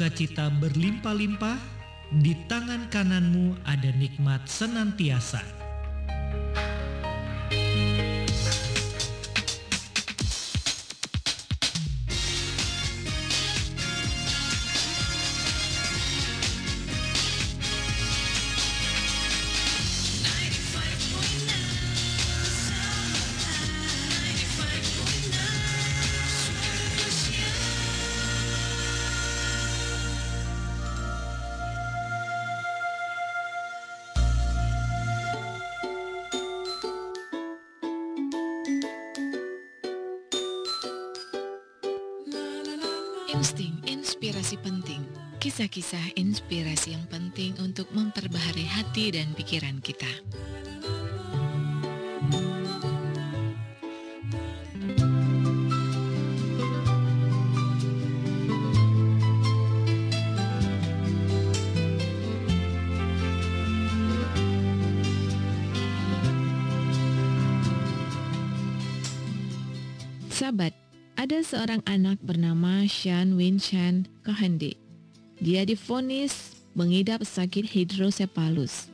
sukacita berlimpah-limpah, di tangan kananmu ada nikmat senantiasa. Kisah-kisah inspirasi yang penting untuk memperbaharui hati dan pikiran kita. Sahabat, ada seorang anak bernama Shan Winshan Kahende. Dia difonis mengidap sakit hidrosepalus.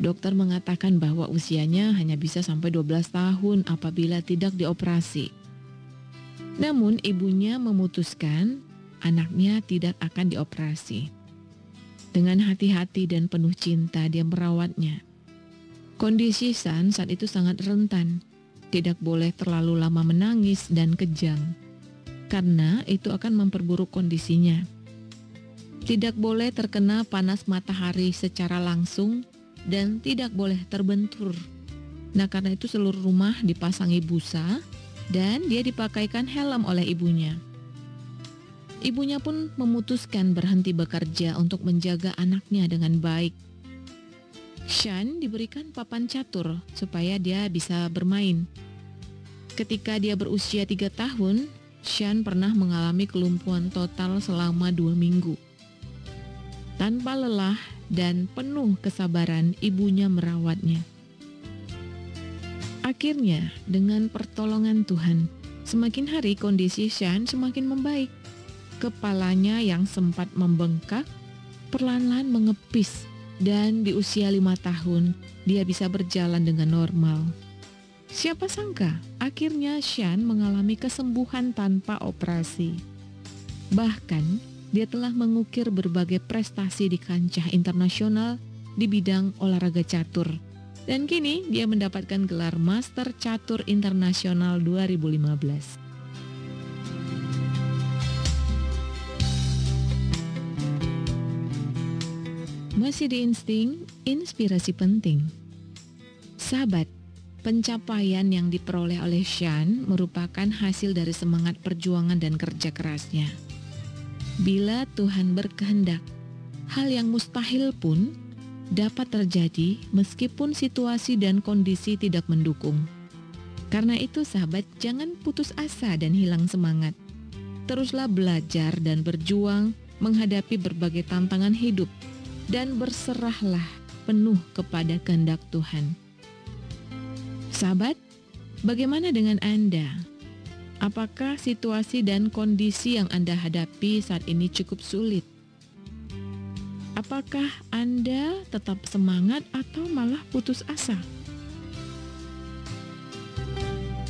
Dokter mengatakan bahwa usianya hanya bisa sampai 12 tahun apabila tidak dioperasi. Namun ibunya memutuskan anaknya tidak akan dioperasi. Dengan hati-hati dan penuh cinta dia merawatnya. Kondisi San saat itu sangat rentan tidak boleh terlalu lama menangis dan kejang, karena itu akan memperburuk kondisinya. Tidak boleh terkena panas matahari secara langsung dan tidak boleh terbentur. Nah, karena itu seluruh rumah dipasangi busa dan dia dipakaikan helm oleh ibunya. Ibunya pun memutuskan berhenti bekerja untuk menjaga anaknya dengan baik. Shan diberikan papan catur supaya dia bisa bermain. Ketika dia berusia tiga tahun, Shan pernah mengalami kelumpuhan total selama dua minggu. Tanpa lelah dan penuh kesabaran, ibunya merawatnya. Akhirnya, dengan pertolongan Tuhan, semakin hari kondisi Shan semakin membaik. Kepalanya yang sempat membengkak perlahan-lahan mengepis dan di usia lima tahun dia bisa berjalan dengan normal. Siapa sangka akhirnya Shan mengalami kesembuhan tanpa operasi. Bahkan dia telah mengukir berbagai prestasi di kancah internasional di bidang olahraga catur. Dan kini dia mendapatkan gelar Master Catur Internasional 2015. Masih di insting, inspirasi penting. Sahabat, pencapaian yang diperoleh oleh Shan merupakan hasil dari semangat perjuangan dan kerja kerasnya. Bila Tuhan berkehendak, hal yang mustahil pun dapat terjadi meskipun situasi dan kondisi tidak mendukung. Karena itu sahabat jangan putus asa dan hilang semangat. Teruslah belajar dan berjuang menghadapi berbagai tantangan hidup dan berserahlah penuh kepada kehendak Tuhan. Sahabat, bagaimana dengan Anda? Apakah situasi dan kondisi yang Anda hadapi saat ini cukup sulit? Apakah Anda tetap semangat atau malah putus asa?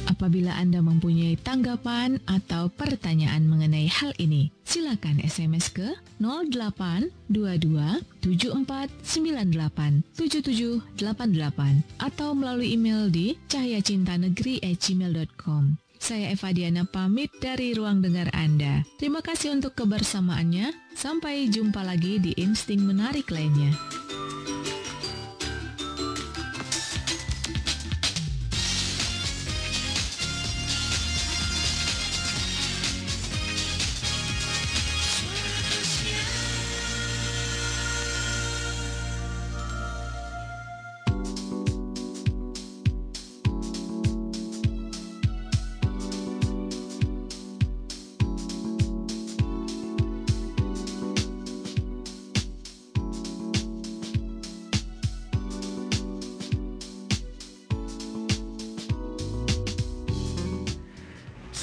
Apabila Anda mempunyai tanggapan atau pertanyaan mengenai hal ini, silakan SMS ke 0822 7498 7788 atau melalui email di cahyacintanegeri@gmail.com. Saya Eva Diana pamit dari ruang dengar Anda. Terima kasih untuk kebersamaannya. Sampai jumpa lagi di Insting Menarik lainnya.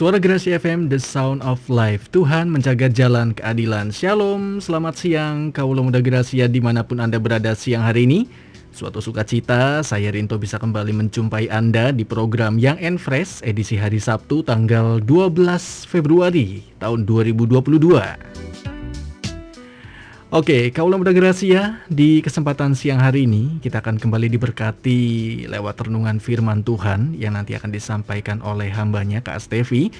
Suara Gerasi FM, The Sound of Life. Tuhan menjaga jalan keadilan. Shalom, selamat siang, kaulah muda Gracia di mana pun Anda berada siang hari ini. Suatu sukacita, saya Rinto bisa kembali menjumpai Anda di program Yang and Fresh edisi hari Sabtu tanggal 12 Februari tahun 2022. Oke, kaulah muda Gracia, di kesempatan siang hari ini kita akan kembali diberkati lewat renungan firman Tuhan yang nanti akan disampaikan oleh hambanya Kak Stevi.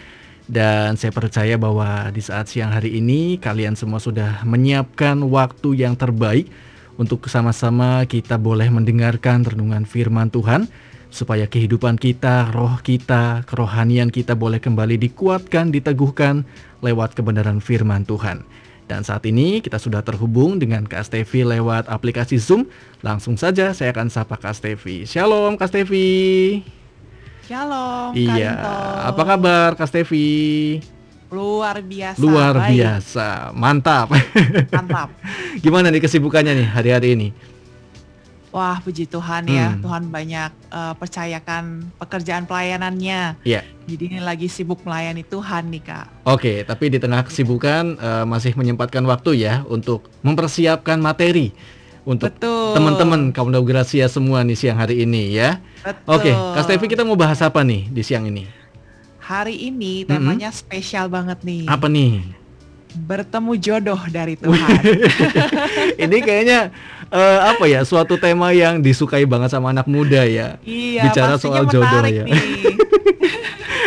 Dan saya percaya bahwa di saat siang hari ini kalian semua sudah menyiapkan waktu yang terbaik untuk sama-sama kita boleh mendengarkan renungan firman Tuhan supaya kehidupan kita, roh kita, kerohanian kita boleh kembali dikuatkan, diteguhkan lewat kebenaran firman Tuhan. Dan saat ini kita sudah terhubung dengan Kak Stevi lewat aplikasi Zoom. Langsung saja saya akan sapa Kak Stevi. Shalom Kak Stevi. Shalom. Iya. Apa kabar Kak Stevi? Luar biasa. Luar baik. biasa. Mantap. Mantap. Gimana nih kesibukannya nih hari-hari ini? Wah, puji Tuhan ya. Hmm. Tuhan banyak uh, percayakan pekerjaan pelayanannya. Iya. Yeah. Jadi ini lagi sibuk melayani Tuhan nih, Kak. Oke, tapi di tengah kesibukan uh, masih menyempatkan waktu ya untuk mempersiapkan materi untuk teman-teman kaum Gracia semua nih siang hari ini ya. Betul. Oke, Kak Stevi kita mau bahas apa nih di siang ini? Hari ini temanya mm -hmm. spesial banget nih. Apa nih? Bertemu jodoh dari Tuhan. ini kayaknya uh, apa ya suatu tema yang disukai banget sama anak muda ya. Iya, bicara soal jodoh ya.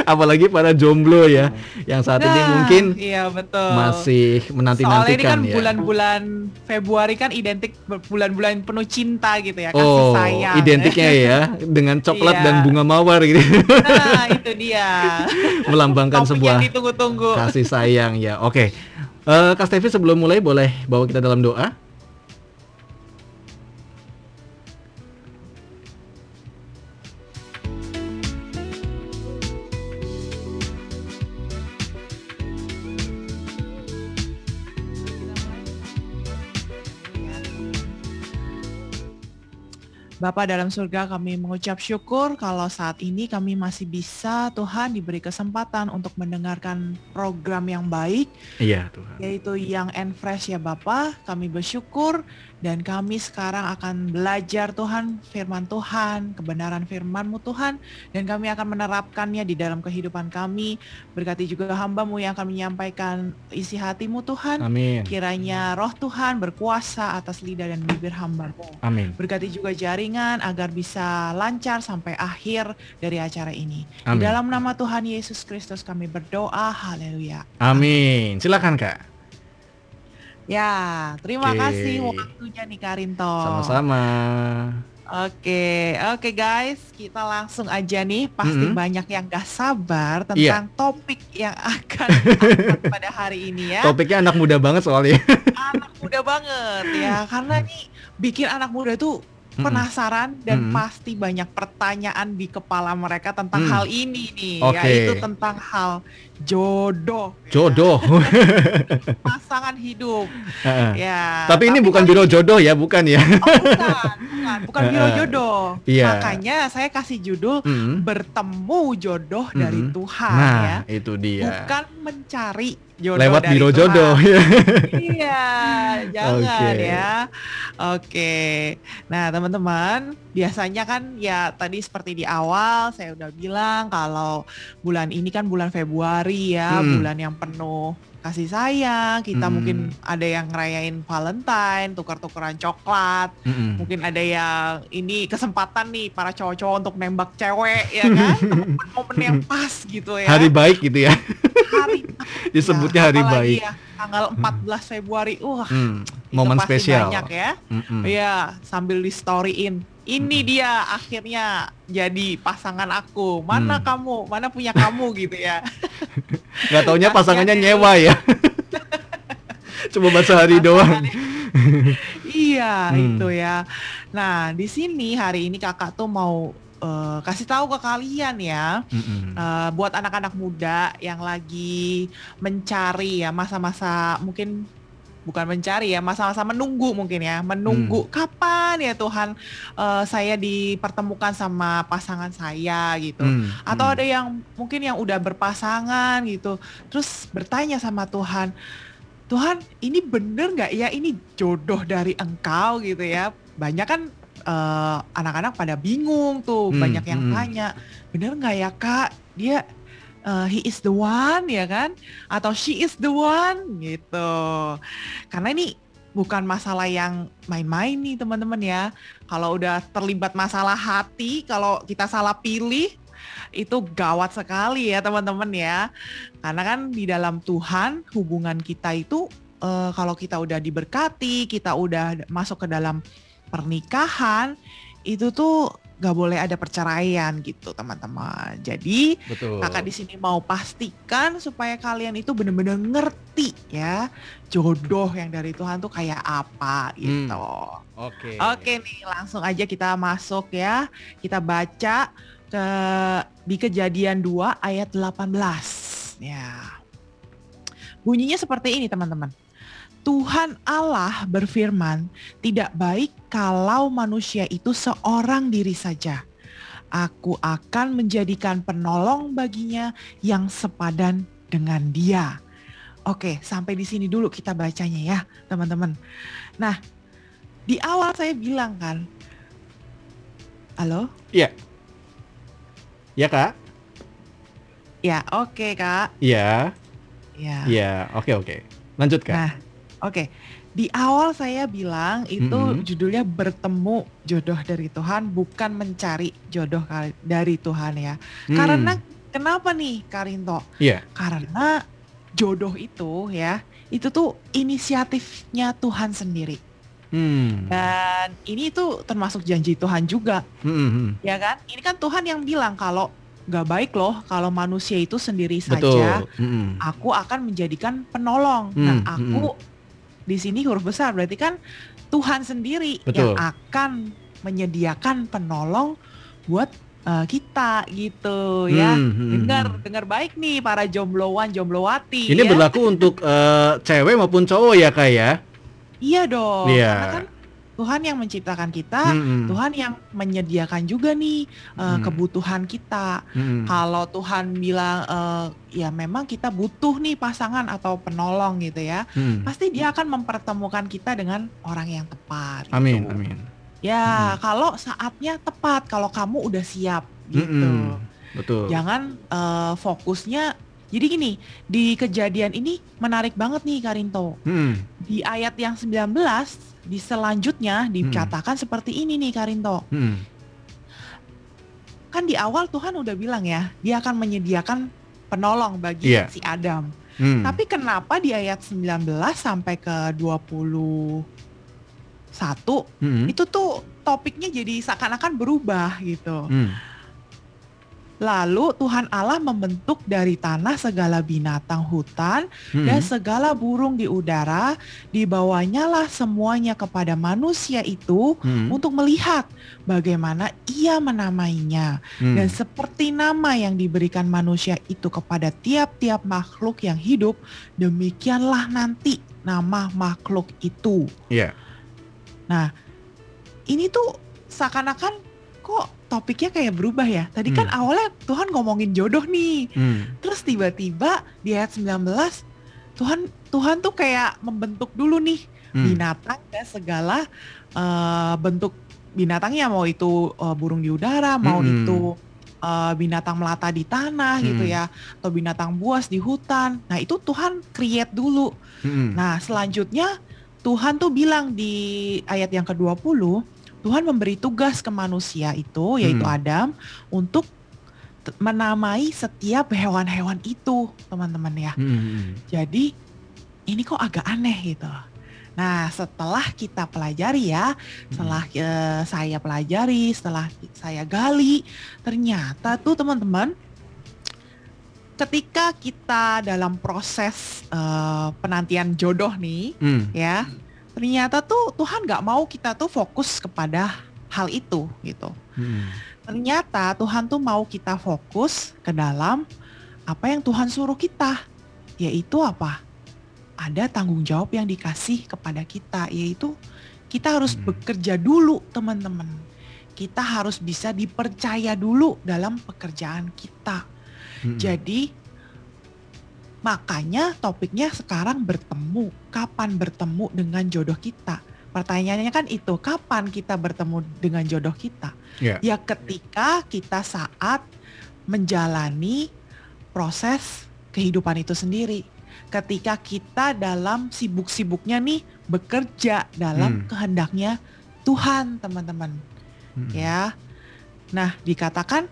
Apalagi para jomblo ya yang saat nah, ini mungkin iya betul. masih menanti-nantikan Soalnya ini kan ya. bulan-bulan Februari kan identik bulan-bulan penuh cinta gitu ya, kasih oh, sayang. identiknya ya dengan coklat iya. dan bunga mawar gitu. Nah, itu dia. Melambangkan Topik sebuah ditunggu-tunggu. kasih sayang ya. Oke. Uh, Kak Stevi sebelum mulai boleh bawa kita dalam doa? Bapa dalam surga kami mengucap syukur kalau saat ini kami masih bisa Tuhan diberi kesempatan untuk mendengarkan program yang baik. Iya Tuhan. Yaitu yang and fresh ya Bapa. Kami bersyukur dan kami sekarang akan belajar Tuhan, firman Tuhan, kebenaran firman-Mu Tuhan, dan kami akan menerapkannya di dalam kehidupan kami. Berkati juga hambamu yang akan menyampaikan isi hatimu Tuhan. Amin. Kiranya roh Tuhan berkuasa atas lidah dan bibir hambamu. Amin. Berkati juga jaringan agar bisa lancar sampai akhir dari acara ini. Amin. Di dalam nama Tuhan Yesus Kristus kami berdoa. Haleluya. Amin. Silakan Kak. Ya, terima okay. kasih waktunya nih Karinto. Sama-sama. Oke, oke guys, kita langsung aja nih. Pasti mm -hmm. banyak yang gak sabar tentang yeah. topik yang akan pada hari ini ya. Topiknya anak muda banget soalnya. anak muda banget ya, karena nih bikin anak muda tuh penasaran dan hmm. pasti banyak pertanyaan di kepala mereka tentang hmm. hal ini nih, okay. yaitu tentang hal jodoh. Jodoh. Ya. Pasangan hidup. ya. Tapi ini bukan biro jodoh ya, bukan ya? Oh, bukan, bukan, bukan biro jodoh. Yeah. Makanya saya kasih judul hmm. bertemu jodoh hmm. dari Tuhan nah, ya. itu dia. Bukan mencari jodoh lewat biro Tuhan. jodoh. iya, jangan okay. ya. Oke. Nah, teman-teman, biasanya kan ya tadi seperti di awal saya udah bilang kalau bulan ini kan bulan Februari ya, hmm. bulan yang penuh kasih sayang, kita hmm. mungkin ada yang ngerayain Valentine, tukar-tukaran coklat, hmm. mungkin ada yang ini kesempatan nih para cowok-cowok untuk nembak cewek ya kan, momen yang pas gitu ya. Hari baik gitu ya. Hari disebutnya hari baik. Ya, tanggal 14 Februari, wah, hmm. momen spesial. Banyak ya, iya hmm. sambil di storyin ini dia akhirnya jadi pasangan aku. Mana hmm. kamu? Mana punya kamu gitu ya. Gak taunya pasangannya nyewa ya. Cuma bahasa hari doang. iya, hmm. itu ya. Nah, di sini hari ini kakak tuh mau uh, kasih tahu ke kalian ya, mm-hmm. uh, buat anak-anak muda yang lagi mencari ya masa-masa mungkin bukan mencari ya masa-masa menunggu mungkin ya menunggu Hmm. kapan ya Tuhan eh, saya dipertemukan sama pasangan saya gitu Hmm, atau hmm. ada yang mungkin yang udah berpasangan gitu terus bertanya sama Tuhan Tuhan ini bener nggak ya ini jodoh dari engkau gitu ya banyak kan eh, anak-anak pada bingung tuh Hmm, banyak yang hmm. tanya bener nggak ya kak? Dia eh, he is the one ya kan? Atau she is the one gitu. Karena ini bukan masalah yang main-main nih teman-teman ya. Kalau udah terlibat masalah hati kalau kita salah pilih itu gawat sekali ya teman-teman ya. Karena kan di dalam Tuhan hubungan kita itu eh, kalau kita udah diberkati kita udah masuk ke dalam pernikahan itu tuh gak boleh ada perceraian gitu teman-teman jadi betul. kakak di sini mau pastikan supaya kalian itu benar-benar ngerti ya jodoh yang dari Tuhan tuh kayak apa gitu. Oke. Oke nih langsung aja kita masuk ya. Kita baca ke di Kejadian 2 ayat 18 ya. Bunyinya seperti ini teman-teman. Tuhan Allah berfirman, tidak baik kalau manusia itu seorang diri saja. Aku akan menjadikan penolong baginya yang sepadan dengan dia. Oke, sampai di sini dulu kita bacanya ya, teman-teman. Nah, di awal saya bilang kan, halo? Ya kak. Ya, oke kak. Iya. Ya. Iya. Oke oke. Lanjut kak. Nah, oke. Di awal saya bilang itu Mm-mm. judulnya bertemu jodoh dari Tuhan, bukan mencari jodoh dari Tuhan ya. Hmm, Karena kenapa nih Karinto? Iya. Karena jodoh itu ya, itu tuh inisiatifnya Tuhan sendiri. Hmm. Dan ini tuh termasuk janji Tuhan juga, Hmm, hmm, hmm. ya kan? Ini kan Tuhan yang bilang kalau nggak baik loh kalau manusia itu sendiri Betul. saja Hmm, hmm. aku akan menjadikan penolong. Hmm, Nah, aku di sini huruf besar berarti kan Tuhan sendiri Betul. yang akan menyediakan penolong buat eh, kita gitu ya. Hmm, hmm, Dengar hmm. dengar baik nih para jombloan jomblowati Ini ya. berlaku untuk eh, cewek maupun cowok ya kak ya. Iya dong. Iya. Karena kan Tuhan yang menciptakan kita, Hmm. Tuhan yang menyediakan juga nih eh, Hmm. kebutuhan kita. Hmm. Kalau Tuhan bilang eh, ya memang kita butuh nih pasangan atau penolong gitu ya. Hmm. pasti dia akan mempertemukan kita dengan orang yang tepat. Amin gitu. amin. Ya, Hmm. kalau saatnya tepat, kalau kamu udah siap gitu. Hmm, Betul. Jangan eh, fokusnya. Jadi gini, di kejadian ini menarik banget nih Karinto. Hmm. Di ayat yang 19 di selanjutnya dikatakan seperti ini nih Karinto. Hmm. Kan di awal Tuhan udah bilang ya, dia akan menyediakan penolong bagi Iya. si Adam. Hmm. Tapi kenapa di ayat 19 sampai ke 21 Hmm. itu tuh topiknya jadi seakan-akan berubah gitu. Hmm. Lalu Tuhan Allah membentuk dari tanah segala binatang hutan Hmm. dan segala burung di udara, dibawanya lah semuanya kepada manusia itu Hmm. untuk melihat bagaimana ia menamainya. Hmm. Dan seperti nama yang diberikan manusia itu kepada tiap-tiap makhluk yang hidup, demikianlah nanti nama makhluk itu. Iya. Nah, ini tuh seakan-akan kok topiknya kayak berubah ya. Tadi kan Hmm. awalnya Tuhan ngomongin jodoh nih. Hmm. Terus tiba-tiba di ayat 19 Tuhan Tuhan tuh kayak membentuk dulu nih Hmm. binatang dan segala eh, bentuk binatangnya mau itu eh, burung di udara, mau Mm-mm. itu eh, binatang melata di tanah gitu Hmm. ya, atau binatang buas di hutan. Nah, itu Tuhan create dulu. Hmm. Nah, selanjutnya Tuhan tuh bilang di ayat yang ke-20, Tuhan memberi tugas ke manusia itu yaitu Hmm. Adam untuk menamai setiap hewan-hewan itu, teman-teman ya. Hmm. Jadi ini kok agak aneh gitu. Nah, setelah kita pelajari ya, setelah eh, saya pelajari, setelah saya gali, ternyata tuh teman-teman ketika kita dalam proses eh, penantian jodoh nih, Hmm. ya, ternyata tuh Tuhan nggak mau kita tuh fokus kepada hal itu gitu. Hmm. Ternyata Tuhan tuh mau kita fokus ke dalam apa yang Tuhan suruh kita, yaitu apa? ada tanggung jawab yang dikasih kepada kita yaitu kita harus Hmm. bekerja dulu teman-teman. Kita harus bisa dipercaya dulu dalam pekerjaan kita. Mm-mm. Jadi makanya topiknya sekarang bertemu. Kapan bertemu dengan jodoh kita? Pertanyaannya kan itu, kapan kita bertemu dengan jodoh kita? Ya. Ya ketika kita saat menjalani proses kehidupan itu sendiri. Ketika kita dalam sibuk-sibuknya nih bekerja dalam Hmm. kehendaknya Tuhan, teman-teman Mm-mm. ya. Nah, dikatakan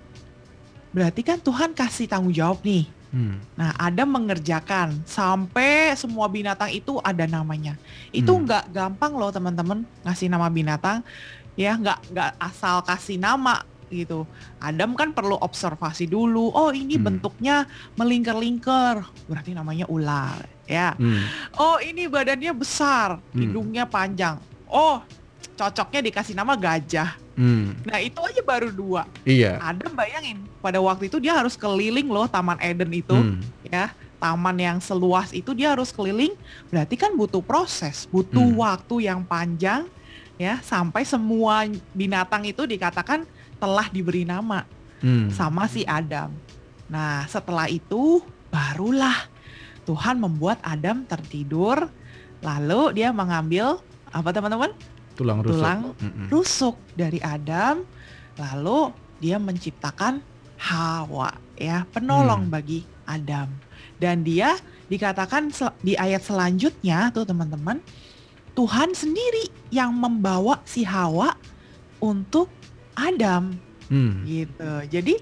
berarti kan Tuhan kasih tanggung jawab nih. Mm. Nah, Adam mengerjakan sampai semua binatang itu ada namanya. Itu Hmm. nggak gampang loh teman-teman ngasih nama binatang. Ya nggak nggak asal kasih nama gitu. Adam kan perlu observasi dulu. Oh ini Hmm. bentuknya melingkar-lingkar, berarti namanya ular. Ya. Mm. Oh ini badannya besar, Hmm. hidungnya panjang. Oh cocoknya dikasih nama gajah. Mm. Nah itu aja baru dua. Iya. Adam bayangin pada waktu itu dia harus keliling loh Taman Eden itu Mm. ya taman yang seluas itu dia harus keliling berarti kan butuh proses butuh Hmm. waktu yang panjang ya sampai semua binatang itu dikatakan telah diberi nama Mm. sama si Adam nah setelah itu barulah Tuhan membuat Adam tertidur lalu dia mengambil apa teman-teman Tulang rusuk. tulang rusuk dari Adam lalu dia menciptakan Hawa ya penolong Hmm. bagi Adam dan dia dikatakan di ayat selanjutnya tuh teman-teman Tuhan sendiri yang membawa si Hawa untuk Adam Mm. gitu jadi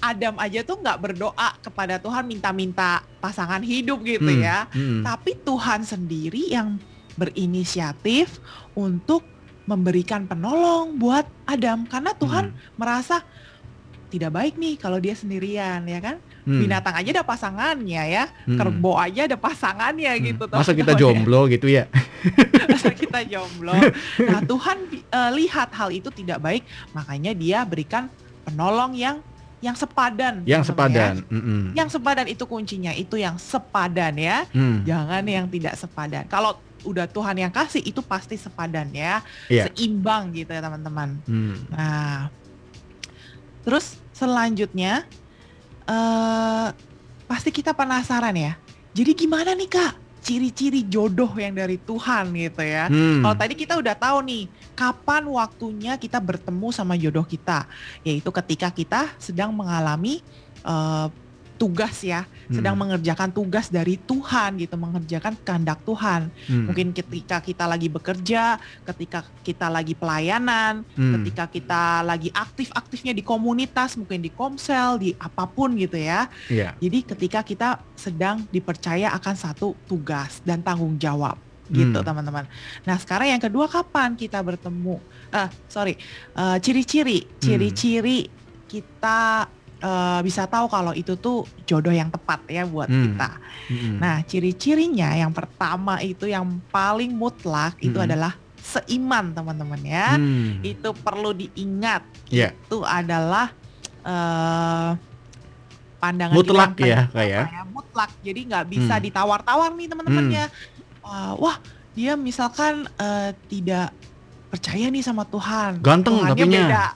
Adam aja tuh nggak berdoa kepada Tuhan minta-minta pasangan hidup gitu Mm. ya Mm. tapi Tuhan sendiri yang berinisiatif untuk memberikan penolong buat Adam karena Tuhan merasa tidak baik nih kalau dia sendirian ya kan Mm. binatang aja ada pasangannya ya Mm. kerbau aja ada pasangannya Mm. gitu Masa kita teman-teman ya. jomblo gitu ya? Masa kita jomblo nah Tuhan eh, lihat hal itu tidak baik makanya dia berikan penolong yang yang sepadan Yang teman-teman ya. sepadan. Mm-mm. yang sepadan itu kuncinya itu yang sepadan ya Mm. jangan yang tidak sepadan. Kalau udah Tuhan yang kasih itu pasti sepadan ya, Iya. seimbang gitu ya teman-teman. Mm. Nah, terus selanjutnya eh pasti kita penasaran ya. Jadi gimana nih kak ciri-ciri jodoh yang dari Tuhan gitu ya? Mm. Kalau tadi kita udah tahu nih kapan waktunya kita bertemu sama jodoh kita, yaitu ketika kita sedang mengalami eh, tugas ya, sedang Mm. mengerjakan tugas dari Tuhan gitu, mengerjakan kehendak Tuhan. Mm. Mungkin ketika kita lagi bekerja, ketika kita lagi pelayanan, Mm. ketika kita lagi aktif-aktifnya di komunitas, mungkin di komsel, di apa pun gitu ya. Iya. Jadi ketika kita sedang dipercaya akan satu tugas dan tanggung jawab gitu Hmm. teman-teman. Nah sekarang yang kedua kapan kita bertemu? Ah sorry, Eh, ciri-ciri, Hmm. ciri-ciri kita eh, bisa tahu kalau itu tuh jodoh yang tepat ya buat Hmm. kita. Mm-mm. Nah ciri-cirinya yang pertama itu yang paling mutlak itu Hmm. adalah seiman teman-teman ya. Mm. Itu perlu diingat. Iya. Itu adalah eh pandangan Mutlak ya, kedua Kak ya? ya, mutlak. Jadi nggak bisa Hmm. ditawar-tawar nih teman-teman Hmm. ya. Wah, dia misalkan eh, tidak percaya nih sama Tuhan. Ganteng Tuhannya tapinya. beda.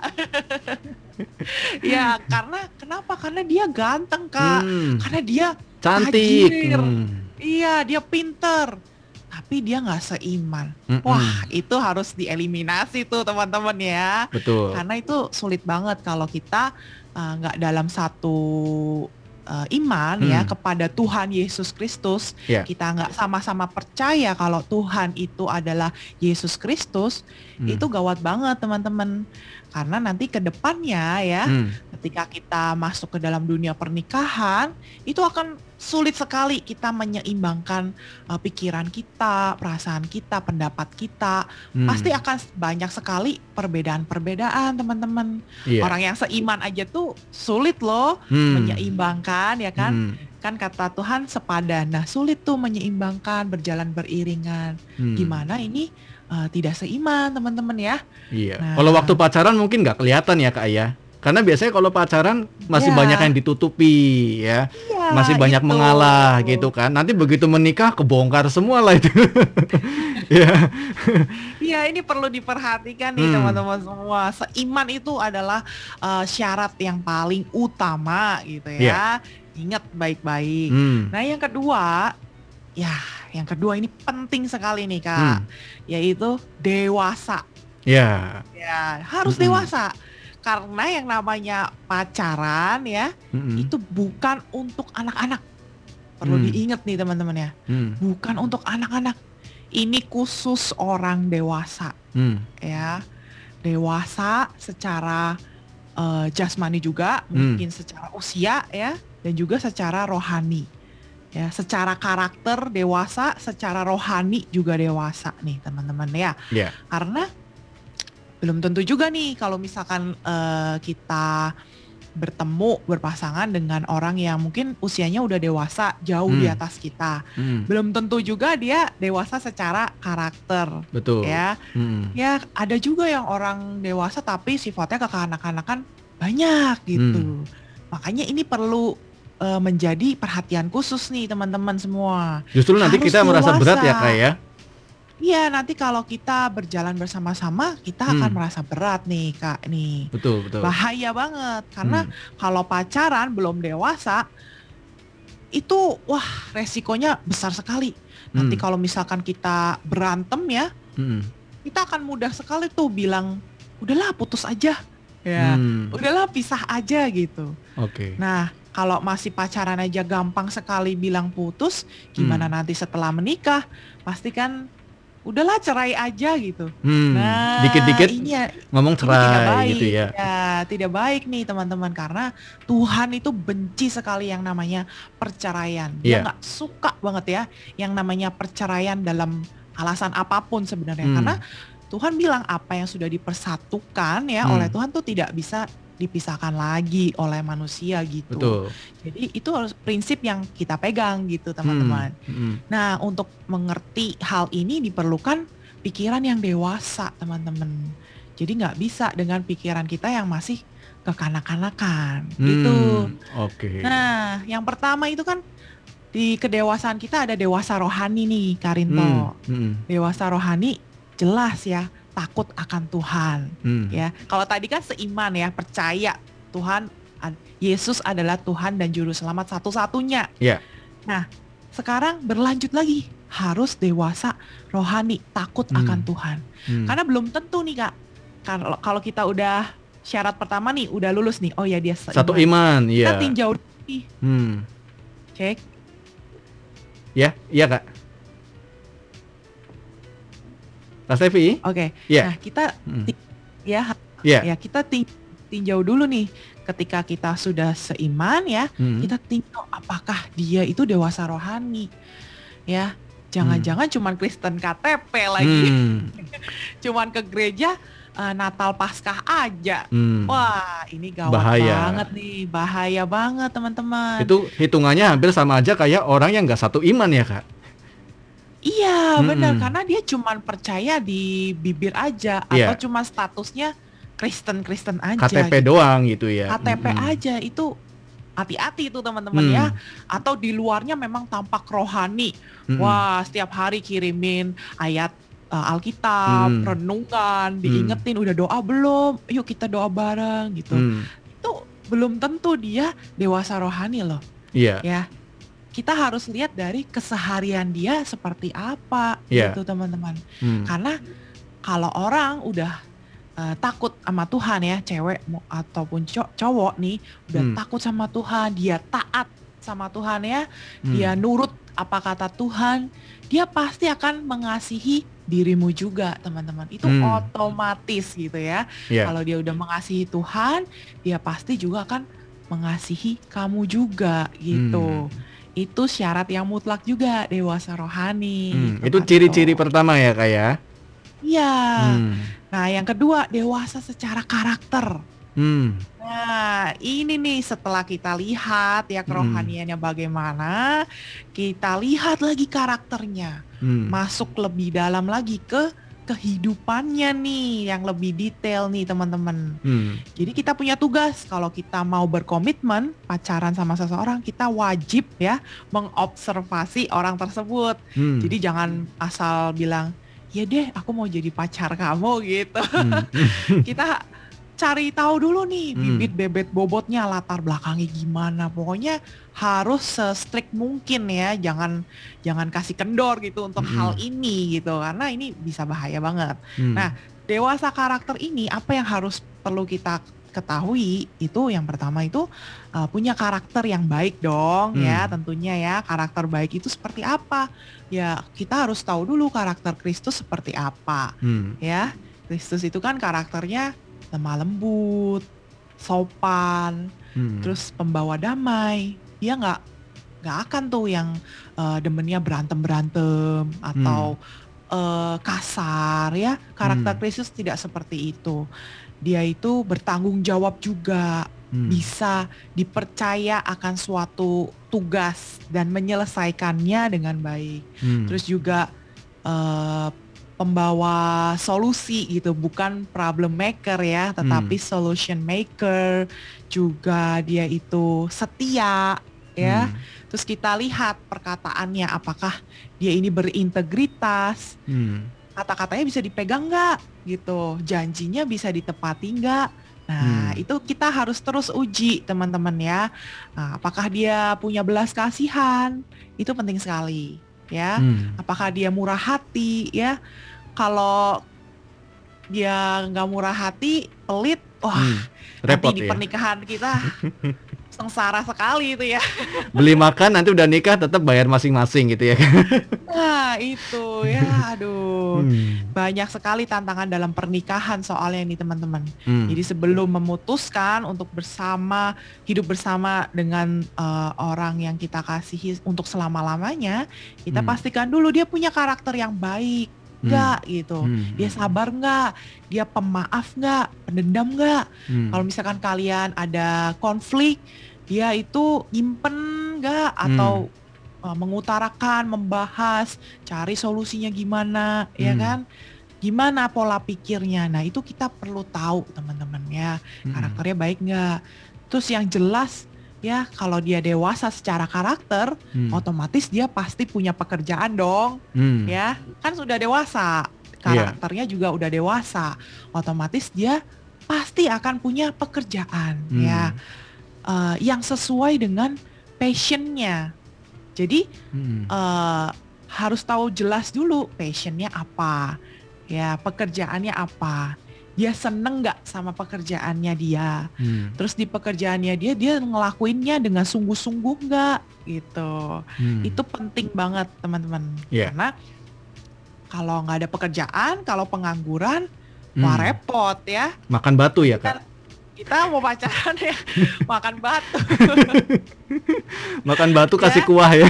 ya, karena kenapa? Karena dia ganteng, Kak. Mm. Karena dia Cantik. tajir. Mm. iya, dia pinter. Tapi dia nggak seiman. Mm-mm. Wah, itu harus dieliminasi tuh teman-teman ya. Betul. Karena itu sulit banget kalau kita uh, nggak dalam satu uh, iman ya Hmm. kepada Tuhan Yesus Kristus. Ya. Kita nggak sama-sama percaya kalau Tuhan itu adalah Yesus Kristus. Mm. Itu gawat banget teman-teman. Karena nanti ke depannya ya, Mm. ketika kita masuk ke dalam dunia pernikahan, itu akan sulit sekali kita menyeimbangkan uh, pikiran kita, perasaan kita, pendapat kita. Mm. Pasti akan banyak sekali perbedaan-perbedaan, teman-teman. Iya. Orang yang seiman aja tuh sulit loh Mm. menyeimbangkan, ya kan? Mm. Kan kata Tuhan sepadan. Nah, sulit tuh menyeimbangkan, berjalan beriringan. Mm. Gimana ini uh, tidak seiman, teman-teman ya? Iya. Nah. Kalau waktu pacaran mungkin nggak kelihatan ya kak ya. Karena biasanya kalau pacaran masih Iya. banyak yang ditutupi ya. Iya. masih banyak itu. mengalah gitu kan. Nanti begitu menikah kebongkar semua lah itu. ya. Iya, ini perlu diperhatikan nih Hmm. teman-teman semua. Seiman itu adalah eh, syarat yang paling utama gitu ya. Iya. Ingat baik-baik. Hmm. Nah, yang kedua, ya, yang kedua ini penting sekali nih, Kak. Hmm. Yaitu dewasa. Ya. Ya, harus Mm-mm. dewasa. Karena yang namanya pacaran ya, Mm-mm. itu bukan untuk anak-anak. Perlu Hmm. diingat nih teman-teman ya. Hmm. Bukan untuk anak-anak. Ini khusus orang dewasa Hmm. ya. Dewasa secara eh, jasmani juga, Hmm. mungkin secara usia ya, dan juga secara rohani. Ya, secara karakter dewasa, secara rohani juga dewasa nih teman-teman ya. Ya. Karena belum tentu juga nih kalau misalkan eh, kita bertemu berpasangan dengan orang yang mungkin usianya udah dewasa jauh di Hmm. atas kita. Hmm. Belum tentu juga dia dewasa secara karakter Betul. ya. Hmm. Ya ada juga yang orang dewasa tapi sifatnya kekanak-kanakan banyak gitu. Hmm. Makanya ini perlu eh, menjadi perhatian khusus nih teman-teman semua. Justru nanti Harus kita merasa berat ya dewasa. kak ya. Iya, nanti kalau kita berjalan bersama-sama, kita Hmm. akan merasa berat nih, Kak. Nih, Betul betul. bahaya banget karena Hmm. kalau pacaran belum dewasa, itu wah resikonya besar sekali. Nanti Hmm. kalau misalkan kita berantem ya, Hmm. kita akan mudah sekali tuh bilang, udahlah putus aja, ya, Hmm. udahlah pisah aja gitu. Oke. Nah, kalau masih pacaran aja gampang sekali bilang putus, gimana Hmm. nanti setelah menikah? Pasti kan udahlah cerai aja gitu. Hmm. Nah, Dikit-dikit ini ya, ngomong ini tidak cerai baik. gitu ya. tidak baik nih teman-teman karena Tuhan itu benci sekali yang namanya perceraian. Dia Iya. nggak suka banget ya yang namanya perceraian dalam alasan apa pun sebenarnya. Hmm. Karena Tuhan bilang apa yang sudah dipersatukan ya Hmm. oleh Tuhan tuh tidak bisa dipisahkan lagi oleh manusia gitu. Betul. Jadi itu harus prinsip yang kita pegang gitu teman-teman. Hmm. Hmm. Nah, untuk mengerti hal ini diperlukan pikiran yang dewasa, teman-teman. Jadi nggak bisa dengan pikiran kita yang masih kekanak-kanakan, gitu. Hmm. Oke. Nah, yang pertama itu kan di kedewasaan kita ada dewasa rohani nih, Karinto. Hmm. Hmm. Dewasa rohani jelas ya, takut akan Tuhan, Hmm. ya. Kalau tadi kan seiman ya, percaya Tuhan Yesus adalah Tuhan dan juru selamat satu-satunya. Ya. Nah, sekarang berlanjut lagi harus dewasa rohani, takut Hmm. akan Tuhan. Hmm. Karena belum tentu nih Kak. Kalau kalau kita udah syarat pertama nih udah lulus nih. Oh ya dia seiman. Satu iman, Kita iya. tinjau dulu nih, Hmm. cek. Ya, iya kak. Kak Stevi? Oke. Iya. Nah, kita Hmm. ya Iya. ya kita tin- tinjau dulu nih ketika kita sudah seiman ya, Hmm. kita tinjau apakah dia itu dewasa rohani. Ya. Jangan-jangan cuman Kristen KTP lagi, Hmm. cuman ke gereja eh, Natal Paskah aja. Hmm. Wah, ini gawat Bahaya. banget nih, bahaya banget teman-teman. Itu hitungannya hampir sama aja kayak orang yang nggak satu iman ya kak. Iya, benar Mm-mm. karena dia cuman percaya di bibir aja Iya. atau cuma statusnya Kristen-Kristen aja. KTP gitu. doang gitu ya. KTP Mm-mm. aja itu hati-hati itu teman-teman Hmm. ya. Atau di luarnya memang tampak rohani. Mm-mm. Wah, setiap hari kirimin ayat uh, Alkitab, Hmm. renungan, diingetin udah doa belum? Yuk kita doa bareng gitu. Hmm. Itu belum tentu dia dewasa rohani loh. Iya. ya kita harus lihat dari keseharian dia seperti apa Iya. gitu teman-teman Hmm. karena kalau orang udah eh, takut sama Tuhan ya cewek ataupun cow- cowok nih udah Hmm. takut sama Tuhan dia taat sama Tuhan ya Hmm. dia nurut apa kata Tuhan dia pasti akan mengasihi dirimu juga teman-teman itu Hmm. otomatis gitu ya Iya. kalau dia udah mengasihi Tuhan, dia pasti juga akan mengasihi kamu juga gitu. Hmm. Itu syarat yang mutlak juga dewasa rohani. Hmm. gitu, Itu Kak ciri-ciri pertama ya kak ya. Iya. Hmm. Nah, yang kedua dewasa secara karakter. Hmm. Nah, ini nih setelah kita lihat ya kerohaniannya bagaimana, kita lihat lagi karakternya. Hmm. Masuk lebih dalam lagi ke kehidupannya nih yang lebih detail nih teman-teman. Hmm. Jadi kita punya tugas kalau kita mau berkomitmen pacaran sama seseorang kita wajib ya mengobservasi orang tersebut. Hmm. Jadi jangan asal bilang ya deh aku mau jadi pacar kamu gitu. Hmm. kita cari tahu dulu nih Hmm. bibit bebet bobotnya latar belakangnya gimana. Pokoknya harus se-strict mungkin ya. Jangan jangan kasih kendor gitu untuk Mm-mm. hal ini gitu karena ini bisa bahaya banget. Hmm. Nah, dewasa karakter ini apa yang harus perlu kita ketahui itu yang pertama itu uh, punya karakter yang baik dong ya Hmm. tentunya ya karakter baik itu seperti apa ya kita harus tahu dulu karakter Kristus seperti apa Hmm. ya Kristus itu kan karakternya lemah lembut sopan Hmm. terus pembawa damai dia nggak nggak akan tuh yang uh, demennya berantem berantem atau uh, kasar ya karakter Hmm. Kristus tidak seperti itu dia itu bertanggung jawab juga Hmm. bisa dipercaya akan suatu tugas dan menyelesaikannya dengan baik Hmm. terus juga uh, pembawa solusi gitu bukan problem maker ya tetapi Hmm. solution maker. Juga dia itu setia ya. Hmm. terus kita lihat perkataannya apakah dia ini berintegritas? Hmm. kata-katanya bisa dipegang nggak? Gitu. Janjinya bisa ditepati nggak? Nah Hmm. itu kita harus terus uji teman-teman ya. Nah, apakah dia punya belas kasihan? Itu penting sekali ya Hmm. apakah dia murah hati ya kalau dia nggak murah hati pelit wah Hmm. Repot nanti di ya. pernikahan kita sengsara sekali itu ya Beli makan nanti udah nikah tetap bayar masing-masing gitu ya. nah itu ya aduh Hmm. banyak sekali tantangan dalam pernikahan soalnya ini teman-teman Hmm. jadi sebelum memutuskan untuk bersama hidup bersama dengan eh, orang yang kita kasihi untuk selama-lamanya kita Hmm. pastikan dulu dia punya karakter yang baik nggak gitu. Hmm. dia sabar nggak dia pemaaf nggak pendendam nggak Hmm. kalau misalkan kalian ada konflik dia itu nyimpen nggak atau uh, mengutarakan membahas cari solusinya gimana ya Hmm. kan? Gimana pola pikirnya? Nah itu kita perlu tahu teman-teman ya. Hmm. karakternya baik nggak terus yang jelas ya kalau dia dewasa secara karakter Hmm. otomatis dia pasti punya pekerjaan dong Hmm. ya kan sudah dewasa Iya. karakternya juga udah dewasa otomatis dia pasti akan punya pekerjaan Hmm. ya eh, yang sesuai dengan passionnya jadi Hmm. eh, harus tahu jelas dulu passionnya apa ya pekerjaannya apa dia seneng nggak sama pekerjaannya dia Hmm. terus di pekerjaannya dia dia ngelakuinnya dengan sungguh-sungguh nggak gitu Hmm. itu penting banget teman-teman Iya. karena kalau nggak ada pekerjaan kalau pengangguran wah Hmm. repot ya Makan batu ya kak. Kita mau pacaran ya makan batu Makan batu kasih Ya. kuah ya.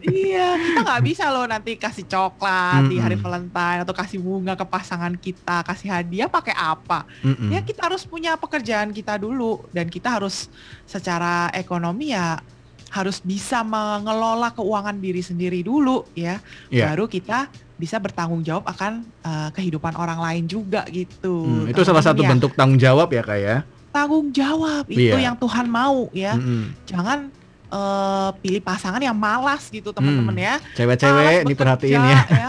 iya kita nggak bisa loh nanti kasih coklat di hari. Valentine atau kasih bunga ke pasangan kita kasih hadiah pakai apa Mm-mm. ya kita harus punya pekerjaan kita dulu dan kita harus secara ekonomi ya harus bisa mengelola keuangan diri sendiri dulu ya Iya. baru kita bisa bertanggung jawab akan uh, kehidupan orang lain juga gitu Hmm, itu salah satu ya, bentuk tanggung jawab ya kak ya. Tanggung jawab itu Iya. yang Tuhan mau ya Mm-mm. jangan uh, pilih pasangan yang malas gitu teman-teman Hmm. ya Cewek-cewek Malas diperhatiin bekerja, ya.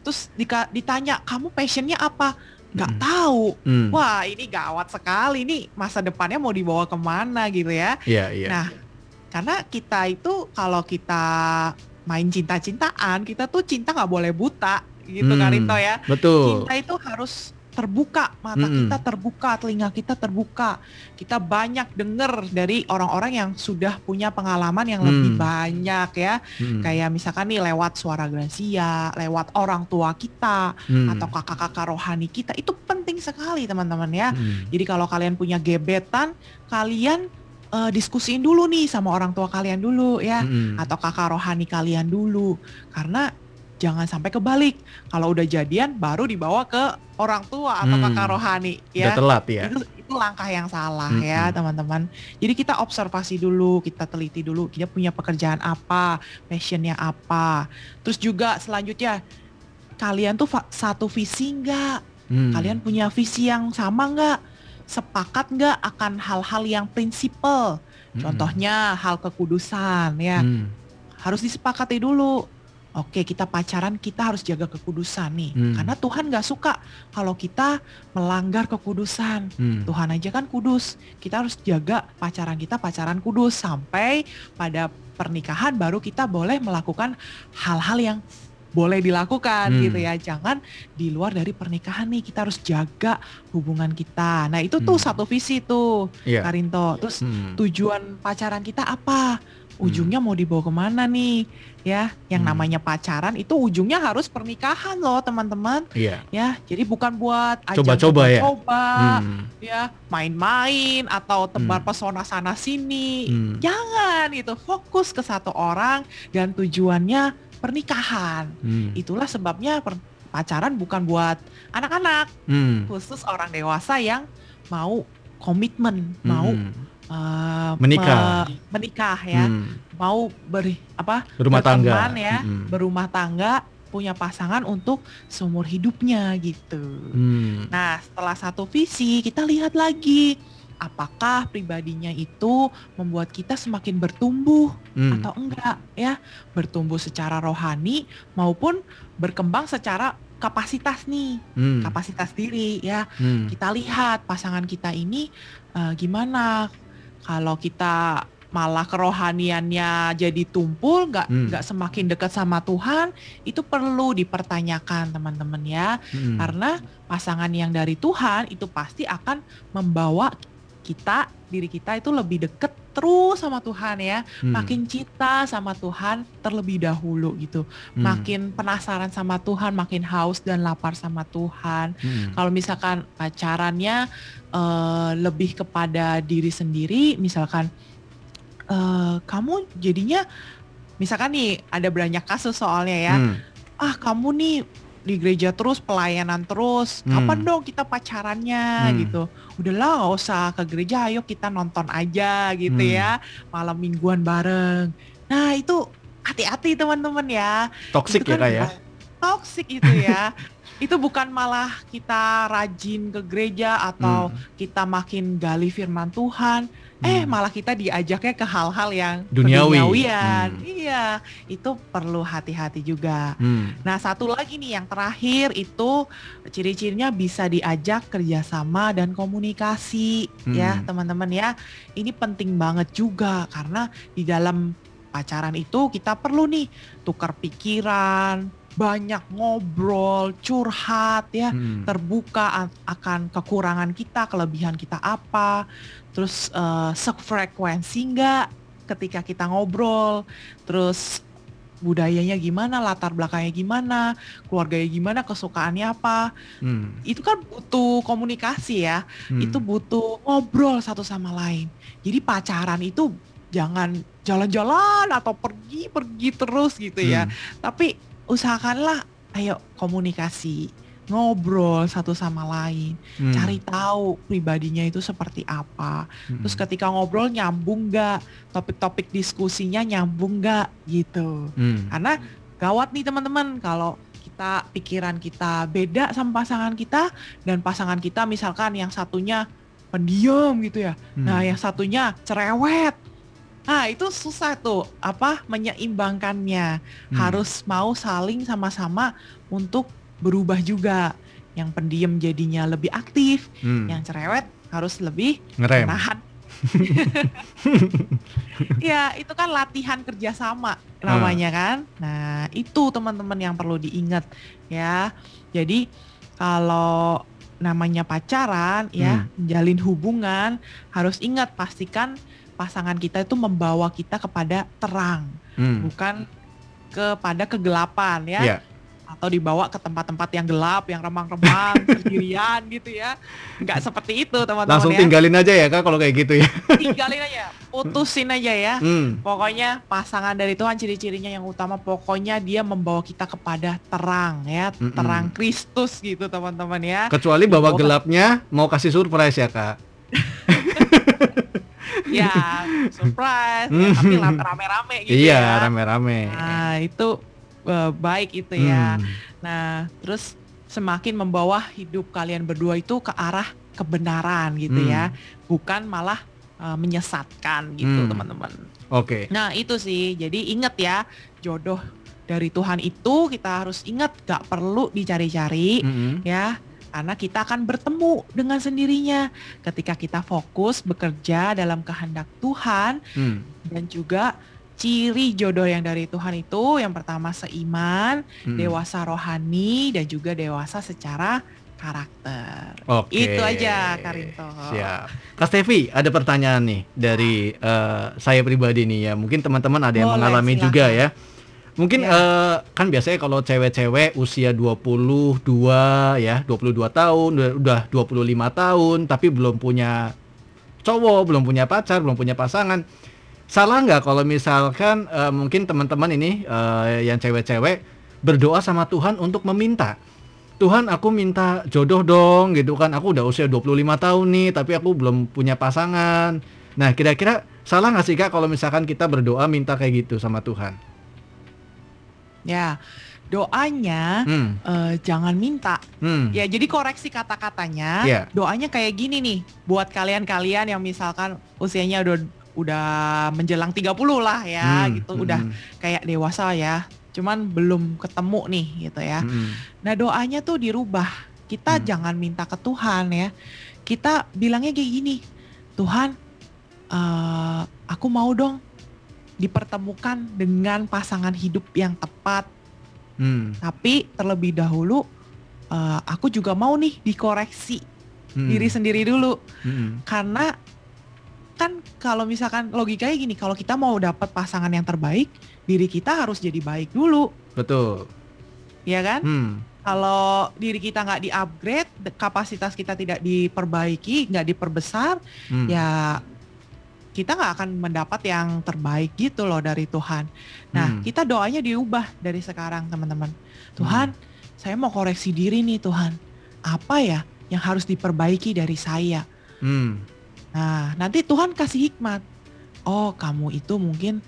terus ditanya kamu passionnya apa nggak Hmm. tahu Hmm. wah ini gawat sekali nih masa depannya mau dibawa ke mana gitu ya Iya iya. Nah, karena kita itu kalau kita main cinta-cintaan, kita tuh cinta nggak boleh buta gitu Hmm, Karito ya. Betul. Cinta itu harus terbuka, mata Mm-mm. kita terbuka, telinga kita terbuka. Kita banyak dengar dari orang-orang yang sudah punya pengalaman yang lebih Hmm. banyak ya. Hmm. Kayak misalkan nih lewat suara Gracia, lewat orang tua kita Hmm. atau kakak-kakak rohani kita. Itu penting sekali teman-teman ya. Hmm. Jadi kalau kalian punya gebetan, kalian eh, diskusiin dulu nih sama orang tua kalian dulu ya, Mm-mm. atau kakak rohani kalian dulu, karena jangan sampai kebalik. Kalau udah jadian, baru dibawa ke orang tua atau Hmm. kakak rohani Udah ya. telat ya. Itu itu langkah yang salah Mm-mm. ya teman-teman. Jadi kita observasi dulu, kita teliti dulu, kita punya pekerjaan apa, passionnya apa. Terus juga selanjutnya kalian tuh satu visi nggak? Hmm. Kalian punya visi yang sama nggak? Sepakat nggak akan hal-hal yang prinsipal? Mm-mm. Contohnya hal kekudusan ya, Hmm. harus disepakati dulu. Oke, kita pacaran kita harus jaga kekudusan nih, Hmm. karena Tuhan nggak suka kalau kita melanggar kekudusan. Hmm. Tuhan aja kan kudus. Kita harus jaga pacaran kita pacaran kudus sampai pada pernikahan baru kita boleh melakukan hal-hal yang boleh dilakukan Hmm. gitu ya. Jangan di luar dari pernikahan nih kita harus jaga hubungan kita. Nah, itu tuh Hmm. satu visi tuh Iya. Karinto. Terus Hmm. tujuan pacaran kita apa? Ujungnya mau dibawa ke mana nih? Ya, yang Hmm. namanya pacaran itu ujungnya harus pernikahan loh, teman-teman. Iya. Ya, jadi bukan buat Coba-coba ya? coba Hmm. ya main-main atau tebar Hmm. pesona sana sini. Hmm. Jangan itu fokus ke satu orang dan tujuannya pernikahan. Hmm. Itulah sebabnya per- pacaran bukan buat anak-anak, Hmm. khusus orang dewasa yang mau komitmen, mau Hmm. eh, Menikah. me- menikah ya, Hmm. mau beri apa Berumah tangga. ya, Hmm. berumah tangga, punya pasangan untuk seumur hidupnya gitu. Hmm. Nah, setelah satu visi, kita lihat lagi apakah pribadinya itu membuat kita semakin bertumbuh Hmm. atau enggak ya, bertumbuh secara rohani maupun berkembang secara kapasitas nih, Hmm. kapasitas diri ya. Hmm. Kita lihat pasangan kita ini eh, gimana kalau kita malah kerohaniannya jadi tumpul, nggak Hmm. nggak semakin dekat sama Tuhan, itu perlu dipertanyakan teman-teman ya. Hmm. Karena pasangan yang dari Tuhan itu pasti akan membawa kita, diri kita itu lebih deket terus sama Tuhan ya. Hmm. Makin cinta sama Tuhan terlebih dahulu gitu. Hmm. Makin penasaran sama Tuhan, makin haus dan lapar sama Tuhan. Hmm. Kalau misalkan pacarannya eh, lebih kepada diri sendiri, misalkan eh, kamu jadinya, misalkan nih ada banyak kasus soalnya ya, Hmm. ah kamu nih di gereja terus pelayanan terus, Hmm. kapan dong kita pacarannya Hmm. gitu. Udahlah nggak usah ke gereja, ayo kita nonton aja gitu Hmm. ya, malam mingguan bareng. Nah itu hati-hati teman-teman ya. Toxic Itu ya kan kak ya? Toxic itu ya. itu bukan malah kita rajin ke gereja atau Hmm. kita makin gali firman Tuhan, eh Hmm. malah kita diajaknya ke hal-hal yang Duniawi. Hmm. Iya, itu perlu hati-hati juga. Hmm. Nah, satu lagi nih yang terakhir itu ciri-cirinya bisa diajak kerjasama dan komunikasi ya Hmm. teman-teman ya. Ini penting banget juga karena di dalam pacaran itu kita perlu nih tukar pikiran, banyak ngobrol, curhat ya, Hmm. terbuka akan kekurangan kita, kelebihan kita apa, terus eh, sefrekuensi nggak ketika kita ngobrol, terus budayanya gimana, latar belakangnya gimana, keluarganya gimana, kesukaannya apa, Hmm. itu kan butuh komunikasi ya, Hmm. itu butuh ngobrol satu sama lain. Jadi pacaran itu jangan jalan-jalan atau pergi-pergi terus gitu ya, Hmm. tapi usahakanlah ayo komunikasi, ngobrol satu sama lain, Hmm. cari tahu pribadinya itu seperti apa. Hmm. Terus ketika ngobrol nyambung nggak, topik-topik diskusinya nyambung nggak gitu. Hmm. Karena gawat nih teman-teman kalau kita pikiran kita beda sama pasangan kita dan pasangan kita misalkan yang satunya pendiam gitu ya. Nah, Hmm. yang satunya cerewet. Nah, itu susah tuh apa menyeimbangkannya. Hmm. Harus mau saling sama-sama untuk berubah juga. Yang pendiam jadinya lebih aktif, Hmm. yang cerewet harus lebih ngerem. menahan. ya, itu kan latihan kerjasama namanya kan. Nah, itu teman-teman yang perlu diingat ya. Jadi kalau namanya pacaran ya, Hmm. menjalin hubungan harus ingat pastikan pasangan kita itu membawa kita kepada terang, Hmm. bukan kepada kegelapan ya Ya. atau dibawa ke tempat-tempat yang gelap, yang remang-remang, sendirian gitu ya. Nggak seperti itu teman-teman Langsung ya. tinggalin aja ya kak kalau kayak gitu ya. Tinggalin aja, putusin aja ya. Hmm. Pokoknya pasangan dari Tuhan ciri-cirinya yang utama pokoknya dia membawa kita kepada terang ya, Mm-mm. terang Kristus gitu teman-teman ya. Kecuali bawa Bawa- gelapnya mau kasih surprise ya kak. Ya, surprise, Hmm. ya, tapi rame-rame gitu iya ya. rame-rame. Nah, itu eh, baik itu ya. Hmm. Nah, terus semakin membawa hidup kalian berdua itu ke arah kebenaran gitu Hmm. ya, bukan malah uh, menyesatkan gitu Hmm. teman-teman. Oke. Nah itu sih, jadi ingat ya jodoh dari Tuhan itu kita harus ingat gak perlu dicari-cari Mm-mm. ya, karena kita akan bertemu dengan sendirinya ketika kita fokus bekerja dalam kehendak Tuhan Hmm. dan juga ciri jodoh yang dari Tuhan itu yang pertama seiman, Mm-mm. dewasa rohani dan juga dewasa secara karakter. Oke. Itu aja, Karinto. Siap. Kak Stevi, ada pertanyaan nih dari eh, saya pribadi nih ya. Mungkin teman-teman ada yang Boleh, mengalami silakan. juga ya. Mungkin Ya. eh, kan biasanya kalau cewek-cewek usia 22 ya, 22 tahun, udah- udah 25 tahun tapi belum punya cowok, belum punya pacar, belum punya pasangan. Salah nggak kalau misalkan eh, mungkin teman-teman ini eh, yang cewek-cewek berdoa sama Tuhan untuk meminta Tuhan aku minta jodoh dong gitu kan aku udah usia 25 tahun nih tapi aku belum punya pasangan nah kira-kira salah nggak sih kak kalau misalkan kita berdoa minta kayak gitu sama Tuhan Ya, doanya hmm eh, jangan minta. hmm Ya, jadi koreksi kata-katanya. Iya. Doanya kayak gini nih, buat kalian-kalian yang misalkan usianya udah udah menjelang 30 lah ya, Hmm, gitu, hmm, udah kayak dewasa ya. Cuman belum ketemu nih gitu ya. hmm, Nah, doanya tuh dirubah. Kita Hmm. jangan minta ke Tuhan ya. Kita bilangnya kayak gini, Tuhan, eh, aku mau dong dipertemukan dengan pasangan hidup yang tepat. hmm, Tapi terlebih dahulu eh, aku juga mau nih dikoreksi hmm, diri sendiri dulu. Hmm, karena kan kalau misalkan logikanya gini, kalau kita mau dapat pasangan yang terbaik, diri kita harus jadi baik dulu, betul. Ya kan? hmm, Kalau diri kita nggak di-upgrade, de- kapasitas kita tidak diperbaiki, nggak diperbesar, hmm, ya kita nggak akan mendapat yang terbaik gitu loh dari Tuhan. Nah, Hmm. kita doanya diubah dari sekarang teman-teman. Tuhan, saya mau koreksi diri nih Tuhan. Apa ya yang harus diperbaiki dari saya? hmm, Nah, nanti Tuhan kasih hikmat. Oh, kamu itu mungkin